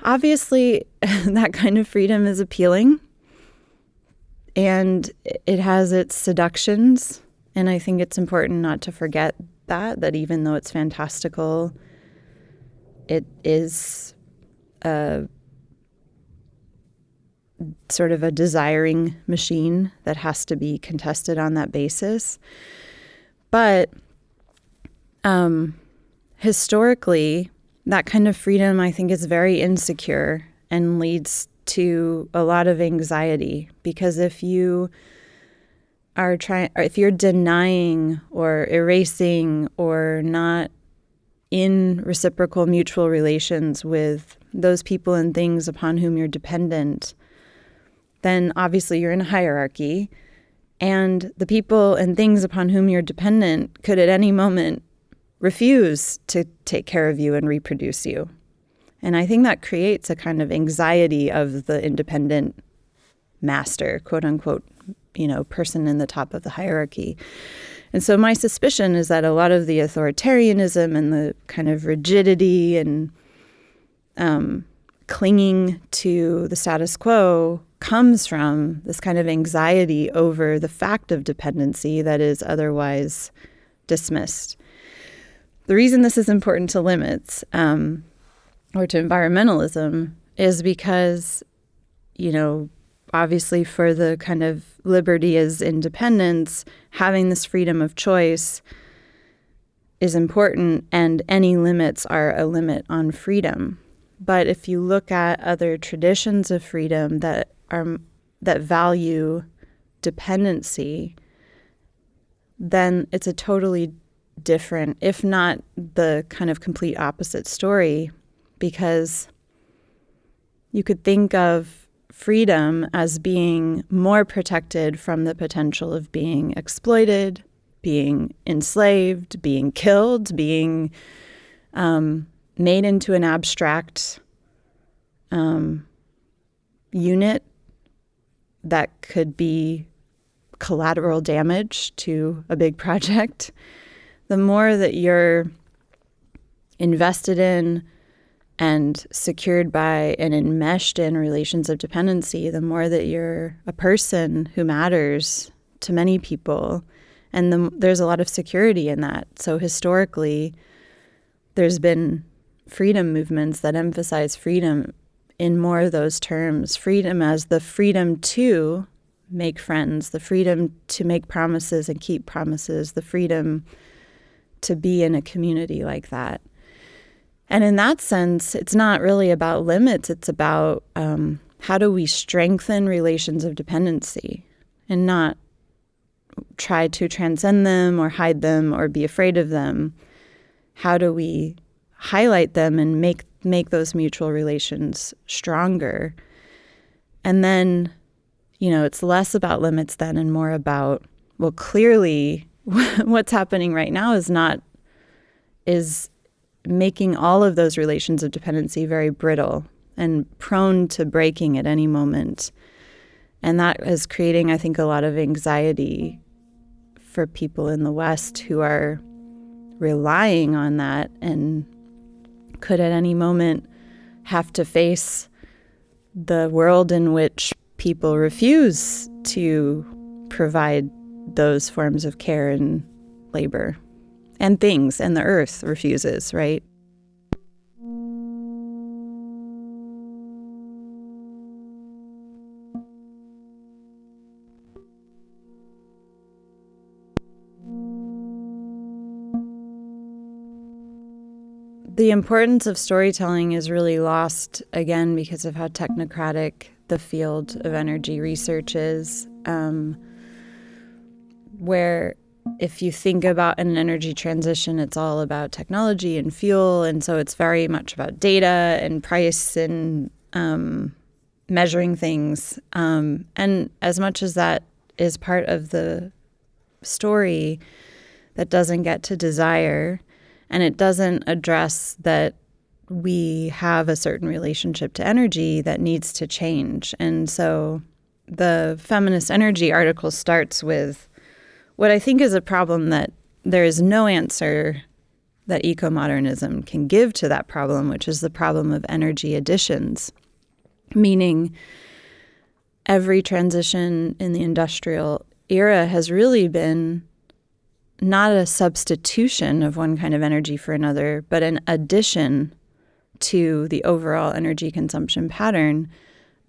obviously that kind of freedom is appealing. And it has its seductions. And i think it's important not to forget that that even though it's fantastical it is a sort of a desiring machine that has to be contested on that basis. But um, historically, that kind of freedom, I think, is very insecure and leads to a lot of anxiety because if you are trying, if you're denying or erasing or not in reciprocal mutual relations with those people and things upon whom you're dependent, then obviously you're in a hierarchy. And the people and things upon whom you're dependent could at any moment refuse to take care of you and reproduce you. And I think that creates a kind of anxiety of the independent master, quote unquote, you know, person in the top of the hierarchy. And so my suspicion is that a lot of the authoritarianism and the kind of rigidity and um, clinging to the status quo comes from this kind of anxiety over the fact of dependency that is otherwise dismissed. The reason this is important to limits um, or to environmentalism is because, you know, obviously for the kind of liberty as independence, having this freedom of choice is important, and any limits are a limit on freedom. But if you look at other traditions of freedom that are that value dependency, then it's a totally different, if not the kind of complete opposite story, because you could think of freedom as being more protected from the potential of being exploited, being enslaved, being killed, being um, made into an abstract um, unit that could be collateral damage to a big project. The more that you're invested in and secured by and enmeshed in relations of dependency, the more that you're a person who matters to many people. And the, there's a lot of security in that. So historically, there's been freedom movements that emphasize freedom in more of those terms freedom as the freedom to make friends, the freedom to make promises and keep promises, the freedom to be in a community like that. And in that sense, it's not really about limits, it's about um, how do we strengthen relations of dependency and not try to transcend them or hide them or be afraid of them. How do we highlight them and make make those mutual relations stronger? And then, you know, it's less about limits then and more about well, clearly what's happening right now is not is making all of those relations of dependency very brittle and prone to breaking at any moment. And that is creating, I think, a lot of anxiety for people in the West who are relying on that and could at any moment have to face the world in which people refuse to provide those forms of care and labor and things, and the earth refuses, right? The importance of storytelling is really lost again because of how technocratic the field of energy research is. Um, where if you think about an energy transition, it's all about technology and fuel. And so it's very much about data and price and um, measuring things. Um, and as much as that is part of the story, that doesn't get to desire and it doesn't address that we have a certain relationship to energy that needs to change. And so the feminist energy article starts with what I think is a problem that there is no answer that eco modernism can give to that problem, which is the problem of energy additions, meaning every transition in the industrial era has really been not a substitution of one kind of energy for another, but an addition to the overall energy consumption pattern,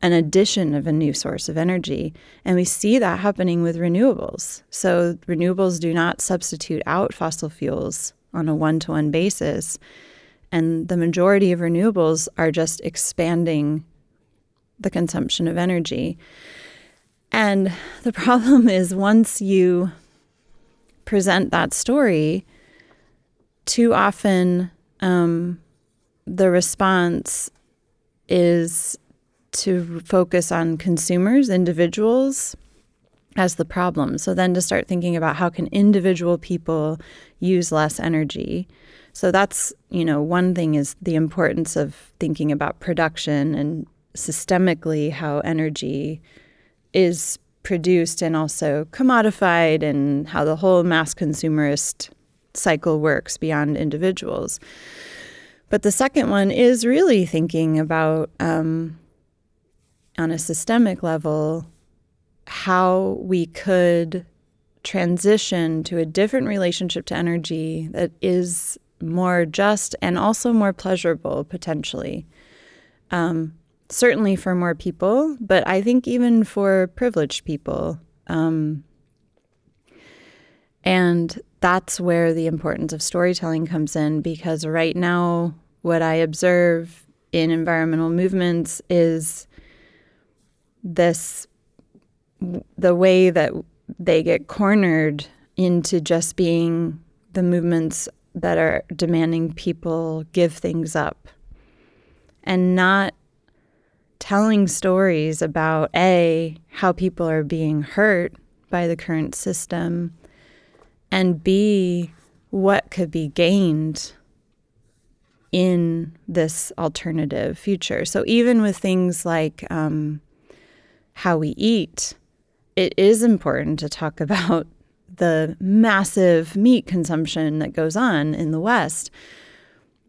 an addition of a new source of energy. And we see that happening with renewables. So, renewables do not substitute out fossil fuels on a one to one basis. And the majority of renewables are just expanding the consumption of energy. And the problem is once you present that story, too often um, the response is to focus on consumers, individuals, as the problem. So then to start thinking about how can individual people use less energy. So that's, you know, one thing is the importance of thinking about production and systemically how energy is produced and also commodified and how the whole mass consumerist cycle works beyond individuals. But the second one is really thinking about, um, on a systemic level, how we could transition to a different relationship to energy that is more just and also more pleasurable potentially. Um, certainly for more people, but I think even for privileged people. Um, and that's where the importance of storytelling comes in because right now, what I observe in environmental movements is this the way that they get cornered into just being the movements that are demanding people give things up and not telling stories about A, how people are being hurt by the current system, and B, what could be gained in this alternative future. So, even with things like um, how we eat, it is important to talk about the massive meat consumption that goes on in the West.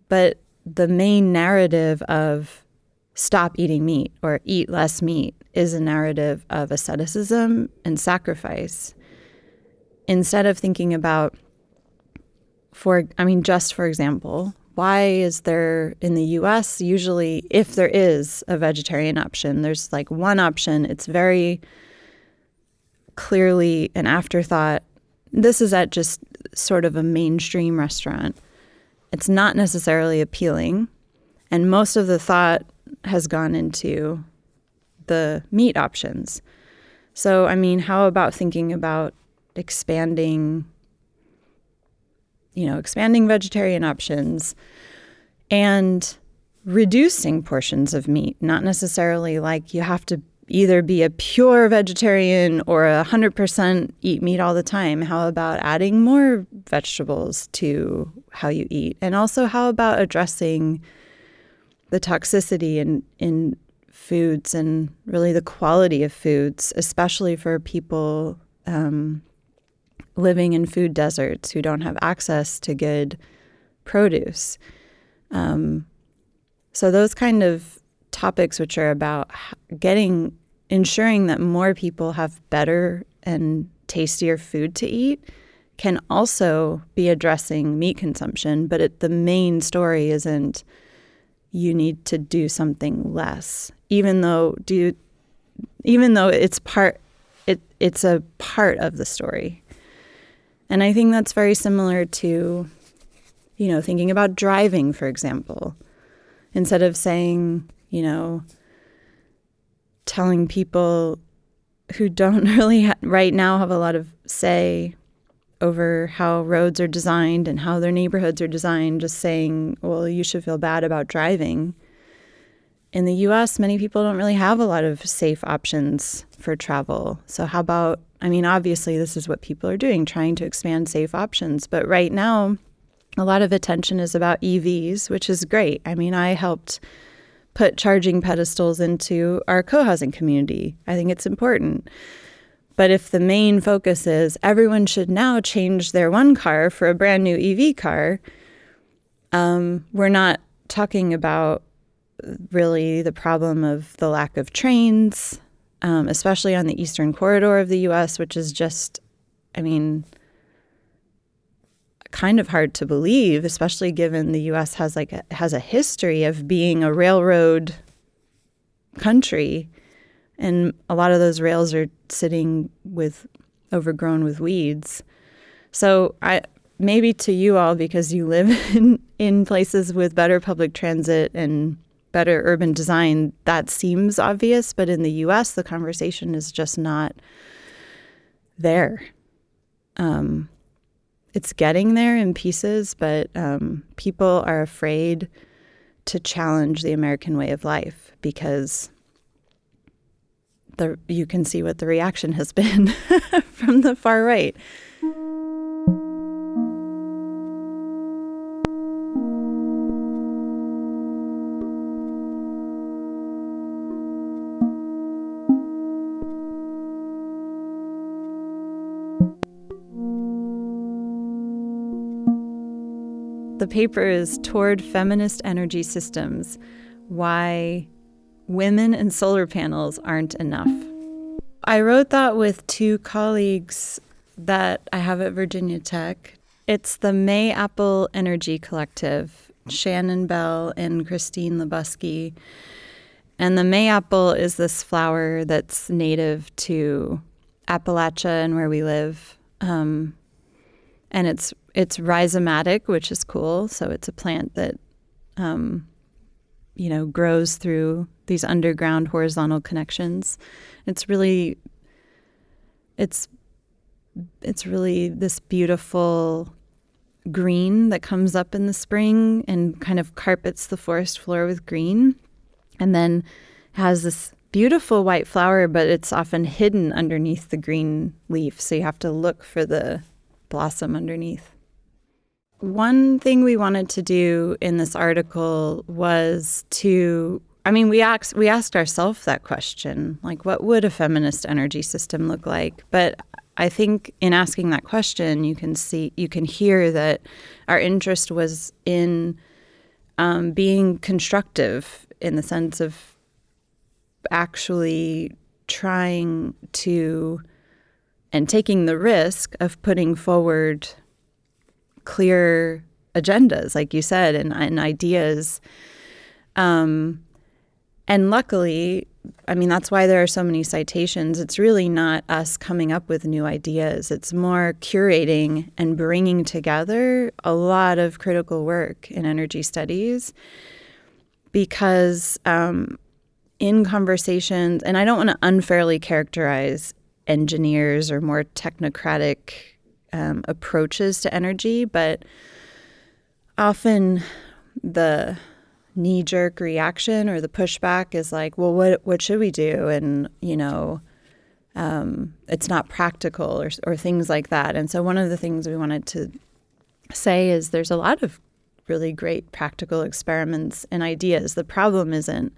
But the main narrative of stop eating meat or eat less meat is a narrative of asceticism and sacrifice. Instead of thinking about, for, I mean, just for example, why is there in the US usually, if there is a vegetarian option, there's like one option, it's very clearly an afterthought. This is at just sort of a mainstream restaurant. It's not necessarily appealing. And most of the thought has gone into the meat options. So, I mean, how about thinking about expanding, you know, expanding vegetarian options and reducing portions of meat, not necessarily like you have to either be a pure vegetarian or a 100% eat meat all the time. How about adding more vegetables to how you eat? And also, how about addressing the toxicity in in foods and really the quality of foods, especially for people um, living in food deserts who don't have access to good produce. Um, so those kind of topics, which are about getting, ensuring that more people have better and tastier food to eat, can also be addressing meat consumption. But it, the main story isn't you need to do something less, even though do even though it's part it it's a part of the story. And I think that's very similar to, you know, thinking about driving, for example. Instead of saying, you know, telling people who don't really ha- right now have a lot of say over how roads are designed and how their neighborhoods are designed, just saying, well, you should feel bad about driving. In the US, many people don't really have a lot of safe options for travel. So, how about, I mean, obviously, this is what people are doing, trying to expand safe options. But right now, a lot of attention is about EVs, which is great. I mean, I helped put charging pedestals into our co housing community. I think it's important. But if the main focus is everyone should now change their one car for a brand new EV car, um, we're not talking about really the problem of the lack of trains, um, especially on the eastern corridor of the US, which is just, I mean, kind of hard to believe, especially given the U.S. has like a, has a history of being a railroad country, and a lot of those rails are sitting with overgrown with weeds. So I maybe to you all because you live in, in places with better public transit and better urban design, that seems obvious. But in the US, the conversation is just not there. Um, it's getting there in pieces, but um, people are afraid to challenge the American way of life because the you can see what the reaction has been from the far right. The paper is Toward Feminist Energy Systems Why Women and Solar Panels Aren't Enough. I wrote that with two colleagues that I have at Virginia Tech. It's the Mayapple Energy Collective, Shannon Bell and Christine Labuski. And the mayapple is this flower that's native to Appalachia and where we live. Um, and it's it's rhizomatic, which is cool. So it's a plant that, um, you know, grows through these underground horizontal connections. It's really, it's, it's really this beautiful green that comes up in the spring and kind of carpets the forest floor with green, and then has this beautiful white flower, but it's often hidden underneath the green leaf. So you have to look for the blossom underneath. One thing we wanted to do in this article was to I mean, we asked we asked ourselves that question, like what would a feminist energy system look like? But I think in asking that question, you can see you can hear that our interest was in um, being constructive in the sense of actually trying to and taking the risk of putting forward clear agendas, like you said, and, and ideas. Um, and luckily, I mean, that's why there are so many citations. It's really not us coming up with new ideas, it's more curating and bringing together a lot of critical work in energy studies because. Um, in conversations, and I don't want to unfairly characterize engineers or more technocratic um, approaches to energy, but often the knee jerk reaction or the pushback is like, well, what what should we do? And you know, um, it's not practical or or things like that. And so one of the things we wanted to say is there's a lot of really great practical experiments and ideas. The problem isn't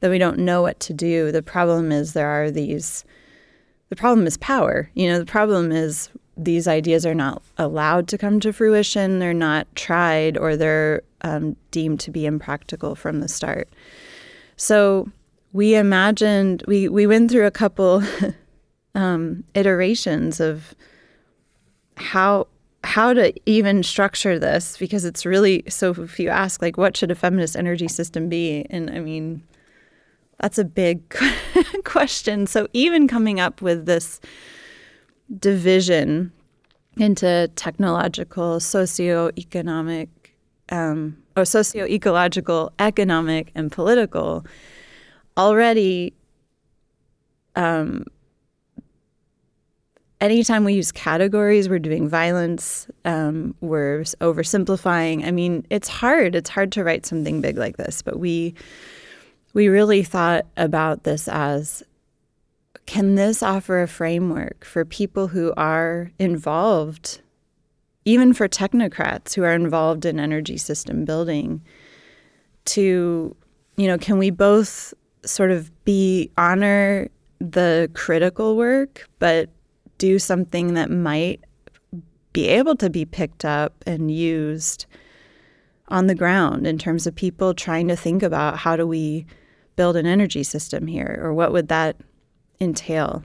that we don't know what to do. The problem is there are these. The problem is power. You know, the problem is these ideas are not allowed to come to fruition, they're not tried, or they're um, deemed to be impractical from the start. So we imagined, we, we went through a couple um, iterations of how how to even structure this because it's really so if you ask like what should a feminist energy system be and i mean that's a big question so even coming up with this division into technological, socioeconomic, um, or socio-ecological, economic, and political, already um, anytime we use categories, we're doing violence, um, we're oversimplifying. I mean, it's hard. It's hard to write something big like this, but we we really thought about this as can this offer a framework for people who are involved even for technocrats who are involved in energy system building to you know can we both sort of be honor the critical work but do something that might be able to be picked up and used on the ground in terms of people trying to think about how do we build an energy system here or what would that entail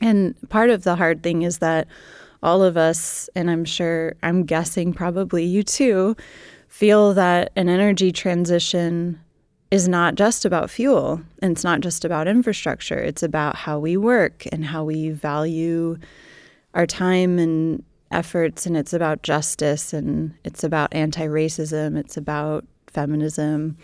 and part of the hard thing is that all of us, and I'm sure, I'm guessing probably you too, feel that an energy transition is not just about fuel and it's not just about infrastructure. It's about how we work and how we value our time and efforts, and it's about justice and it's about anti racism, it's about feminism.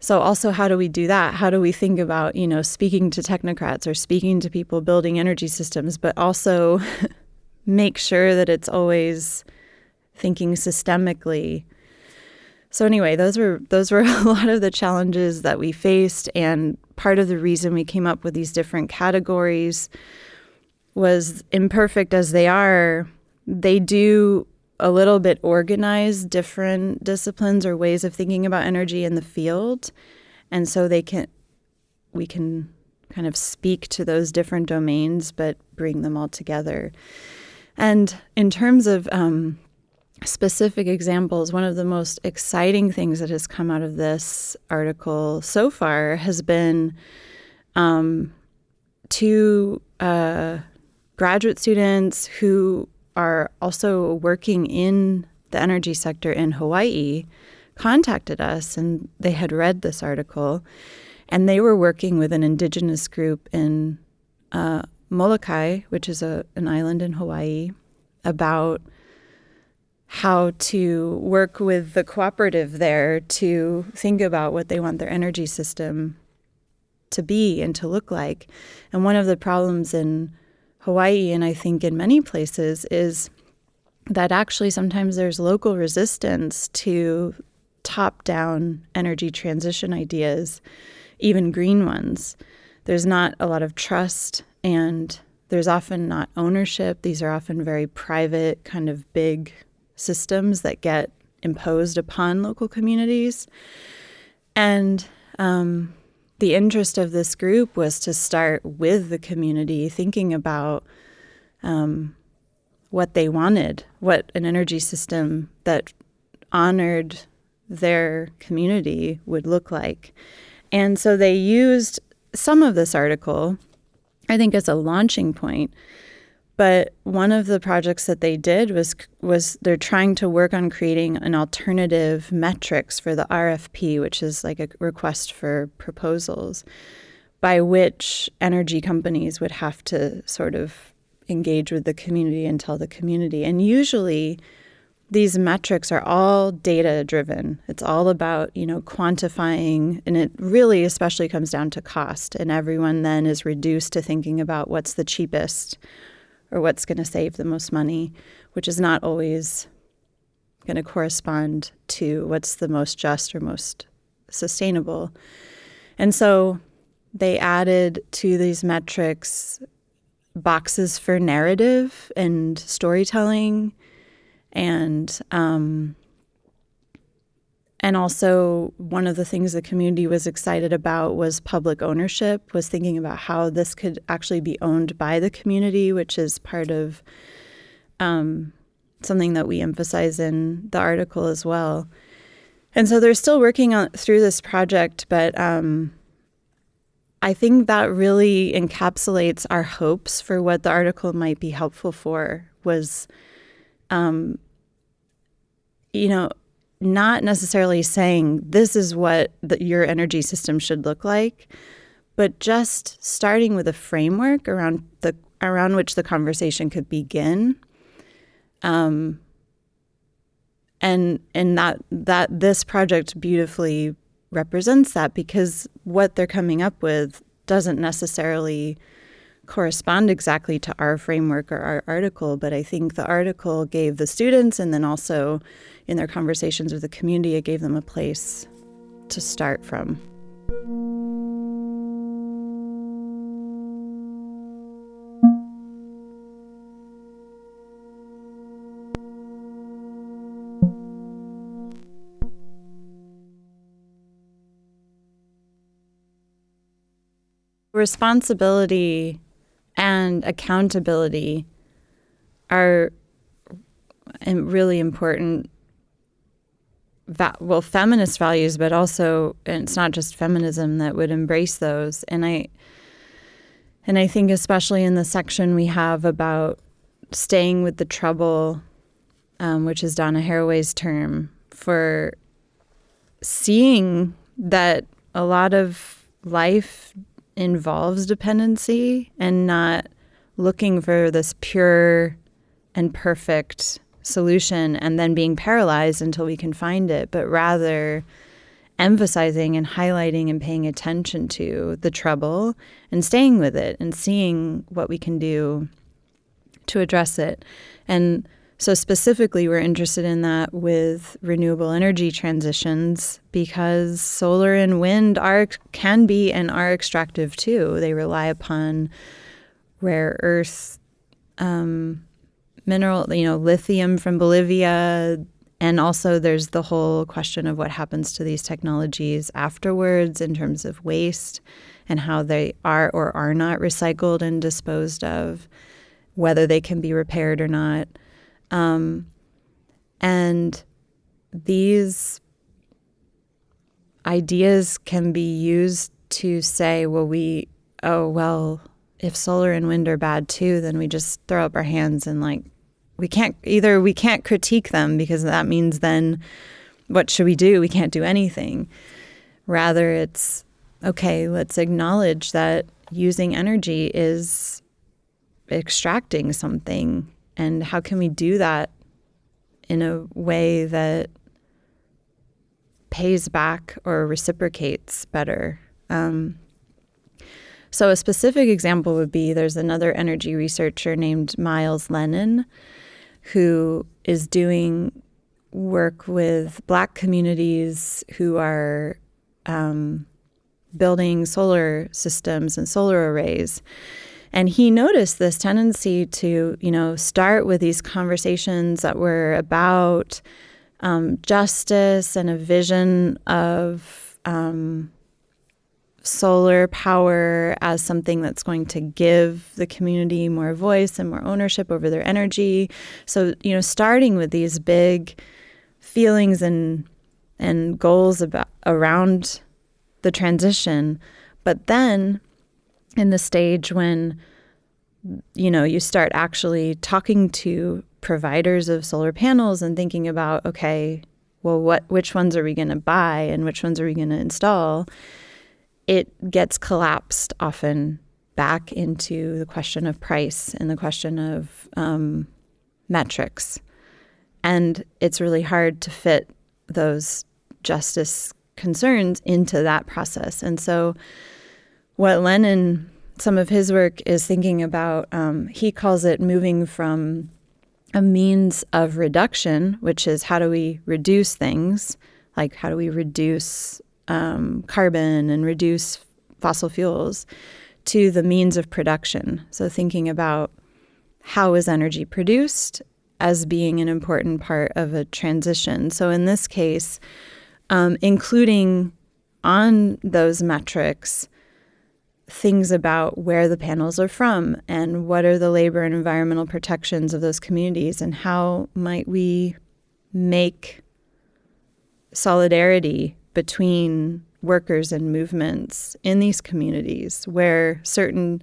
So also how do we do that? How do we think about, you know, speaking to technocrats or speaking to people building energy systems, but also make sure that it's always thinking systemically. So anyway, those were those were a lot of the challenges that we faced and part of the reason we came up with these different categories was imperfect as they are, they do a little bit organize different disciplines or ways of thinking about energy in the field. And so they can we can kind of speak to those different domains but bring them all together. And in terms of um, specific examples one of the most exciting things that has come out of this article so far has been um, two uh, graduate students who are also working in the energy sector in Hawaii contacted us and they had read this article and they were working with an indigenous group in uh, Molokai, which is a, an island in Hawaii, about how to work with the cooperative there to think about what they want their energy system to be and to look like. And one of the problems in Hawaii, and I think in many places, is that actually sometimes there's local resistance to top down energy transition ideas, even green ones. There's not a lot of trust, and there's often not ownership. These are often very private, kind of big systems that get imposed upon local communities. And um, the interest of this group was to start with the community, thinking about um, what they wanted, what an energy system that honored their community would look like. And so they used some of this article, I think, as a launching point but one of the projects that they did was was they're trying to work on creating an alternative metrics for the RFP, which is like a request for proposals, by which energy companies would have to sort of engage with the community and tell the community. And usually these metrics are all data driven. It's all about, you know, quantifying and it really especially comes down to cost and everyone then is reduced to thinking about what's the cheapest or what's going to save the most money, which is not always going to correspond to what's the most just or most sustainable. And so they added to these metrics boxes for narrative and storytelling and um, and also, one of the things the community was excited about was public ownership, was thinking about how this could actually be owned by the community, which is part of um, something that we emphasize in the article as well. And so they're still working on through this project, but um, I think that really encapsulates our hopes for what the article might be helpful for. Was, um, you know, not necessarily saying this is what the, your energy system should look like, but just starting with a framework around the around which the conversation could begin. Um, and and that that this project beautifully represents that because what they're coming up with doesn't necessarily correspond exactly to our framework or our article, but I think the article gave the students and then also in their conversations with the community, it gave them a place to start from. Responsibility and accountability are really important va- well feminist values but also and it's not just feminism that would embrace those. And i and i think especially in the section we have about staying with the trouble um, which is donna haraway's term for seeing that a lot of life involves dependency and not looking for this pure and perfect solution and then being paralyzed until we can find it, but rather emphasizing and highlighting and paying attention to the trouble and staying with it and seeing what we can do to address it. And so, specifically, we're interested in that with renewable energy transitions because solar and wind are can be and are extractive too. They rely upon rare earth um, mineral, you know, lithium from Bolivia. And also, there's the whole question of what happens to these technologies afterwards in terms of waste and how they are or are not recycled and disposed of, whether they can be repaired or not. Um, and these ideas can be used to say, well, we, oh, well, if solar and wind are bad too, then we just throw up our hands and like, we can't either, we can't critique them because that means then what should we do? We can't do anything. Rather, it's okay, let's acknowledge that using energy is extracting something and how can we do that in a way that pays back or reciprocates better? Um, so, a specific example would be there's another energy researcher named Myles Lennon who is doing work with Black communities who are um, building solar systems and solar arrays. And he noticed this tendency to, you know, start with these conversations that were about um, justice and a vision of um, solar power as something that's going to give the community more voice and more ownership over their energy. So, you know, starting with these big feelings and and goals about around the transition, but then in the stage when you know you start actually talking to providers of solar panels and thinking about okay well what which ones are we going to buy and which ones are we going to install it gets collapsed often back into the question of price and the question of um, metrics. And it's really hard to fit those justice concerns into that process. And so what Lennon, some of his work is thinking about, um, he calls it moving from a means of reduction, which is how do we reduce things, like how do we reduce um, carbon and reduce fossil fuels, to the means of production. So thinking about how is energy produced as being an important part of a transition. So in this case, um, including on those metrics things about where the panels are from and what are the labor and environmental protections of those communities and how might we make solidarity between workers and movements in these communities where certain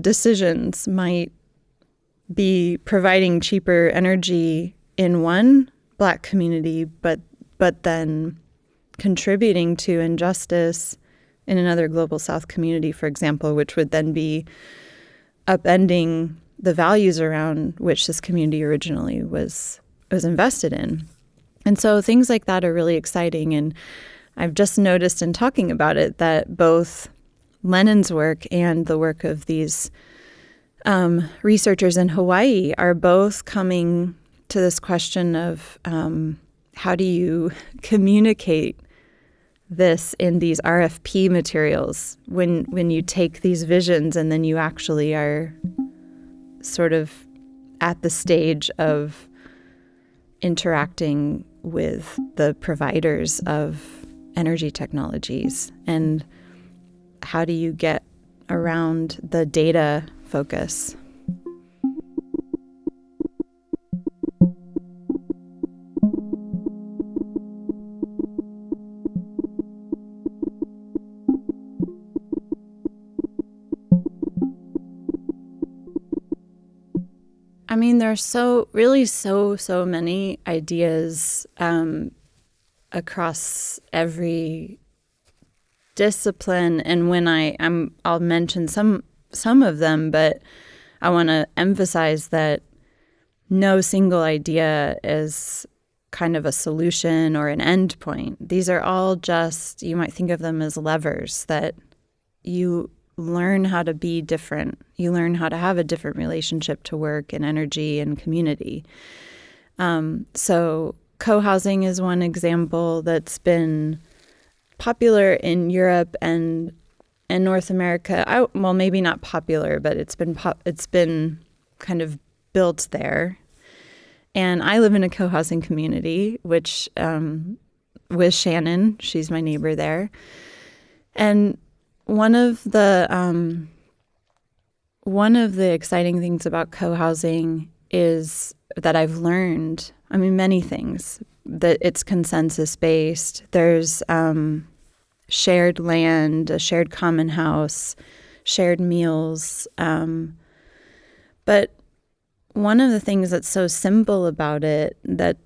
decisions might be providing cheaper energy in one black community but but then contributing to injustice in another global south community, for example, which would then be upending the values around which this community originally was was invested in. And so things like that are really exciting. And I've just noticed in talking about it that both Lennon's work and the work of these um, researchers in Hawaii are both coming to this question of um, how do you communicate this in these RFP materials when when you take these visions and then you actually are sort of at the stage of interacting with the providers of energy technologies and how do you get around the data focus? I mean, there's so really so so many ideas um, across every discipline, and when I I'm I'll mention some some of them, but I want to emphasize that no single idea is kind of a solution or an end point. These are all just you might think of them as levers that you learn how to be different. You learn how to have a different relationship to work and energy and community. Um, so, co housing is one example that's been popular in Europe and and North America. I, well, maybe not popular, but it's been pop, it's been kind of built there. And I live in a co housing community, which um, with Shannon, she's my neighbor there, and one of the um, one of the exciting things about co-housing is that I've learned. I mean, many things that it's consensus based. There's um, shared land, a shared common house, shared meals. Um, but one of the things that's so simple about it that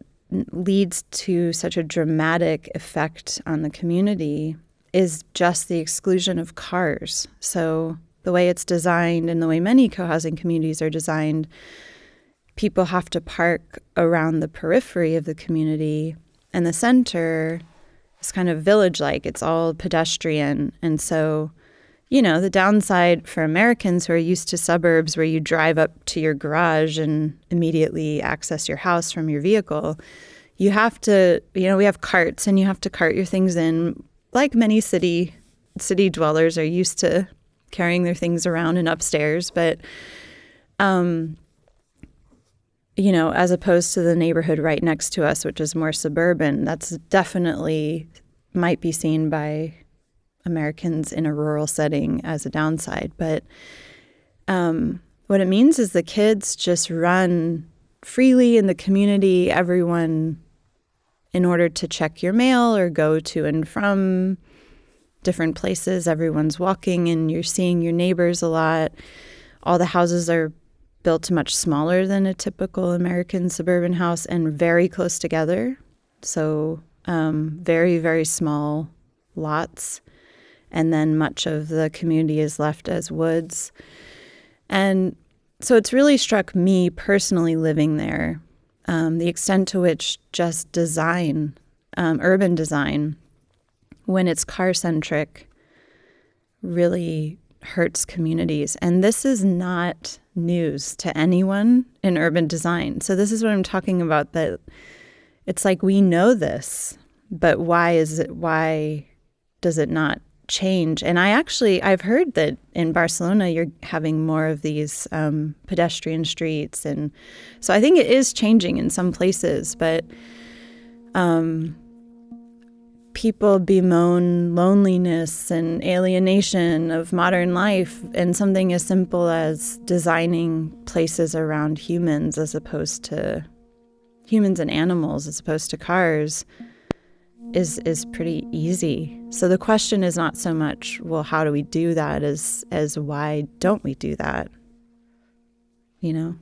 leads to such a dramatic effect on the community is just the exclusion of cars. So, the way it's designed and the way many co housing communities are designed, people have to park around the periphery of the community, and the center is kind of village like. It's all pedestrian. And so, you know, the downside for Americans who are used to suburbs where you drive up to your garage and immediately access your house from your vehicle, you have to, you know, we have carts and you have to cart your things in like many city city dwellers are used to carrying their things around and upstairs, but um, you know, as opposed to the neighborhood right next to us, which is more suburban, that's definitely might be seen by Americans in a rural setting as a downside. But um, what it means is the kids just run freely in the community. Everyone in order to check your mail or go to and from different places. Everyone's walking and you're seeing your neighbors a lot. All the houses are built much smaller than a typical American suburban house and very close together. So, um, very, very small lots. And then much of the community is left as woods. And so it's really struck me personally living there um, the extent to which just design, um, urban design, when it's car centric, really hurts communities. And this is not news to anyone in urban design. So, this is what I'm talking about that it's like we know this, but why is it, why does it not change. And I actually I've heard that in Barcelona you're having more of these um, pedestrian streets, and so I think it is changing in some places. But um, people bemoan loneliness and alienation of modern life, and something as simple as designing places around humans as opposed to humans and animals as opposed to cars is is pretty easy. So the question is not so much, well, how do we do that as as why don't we do that? You know?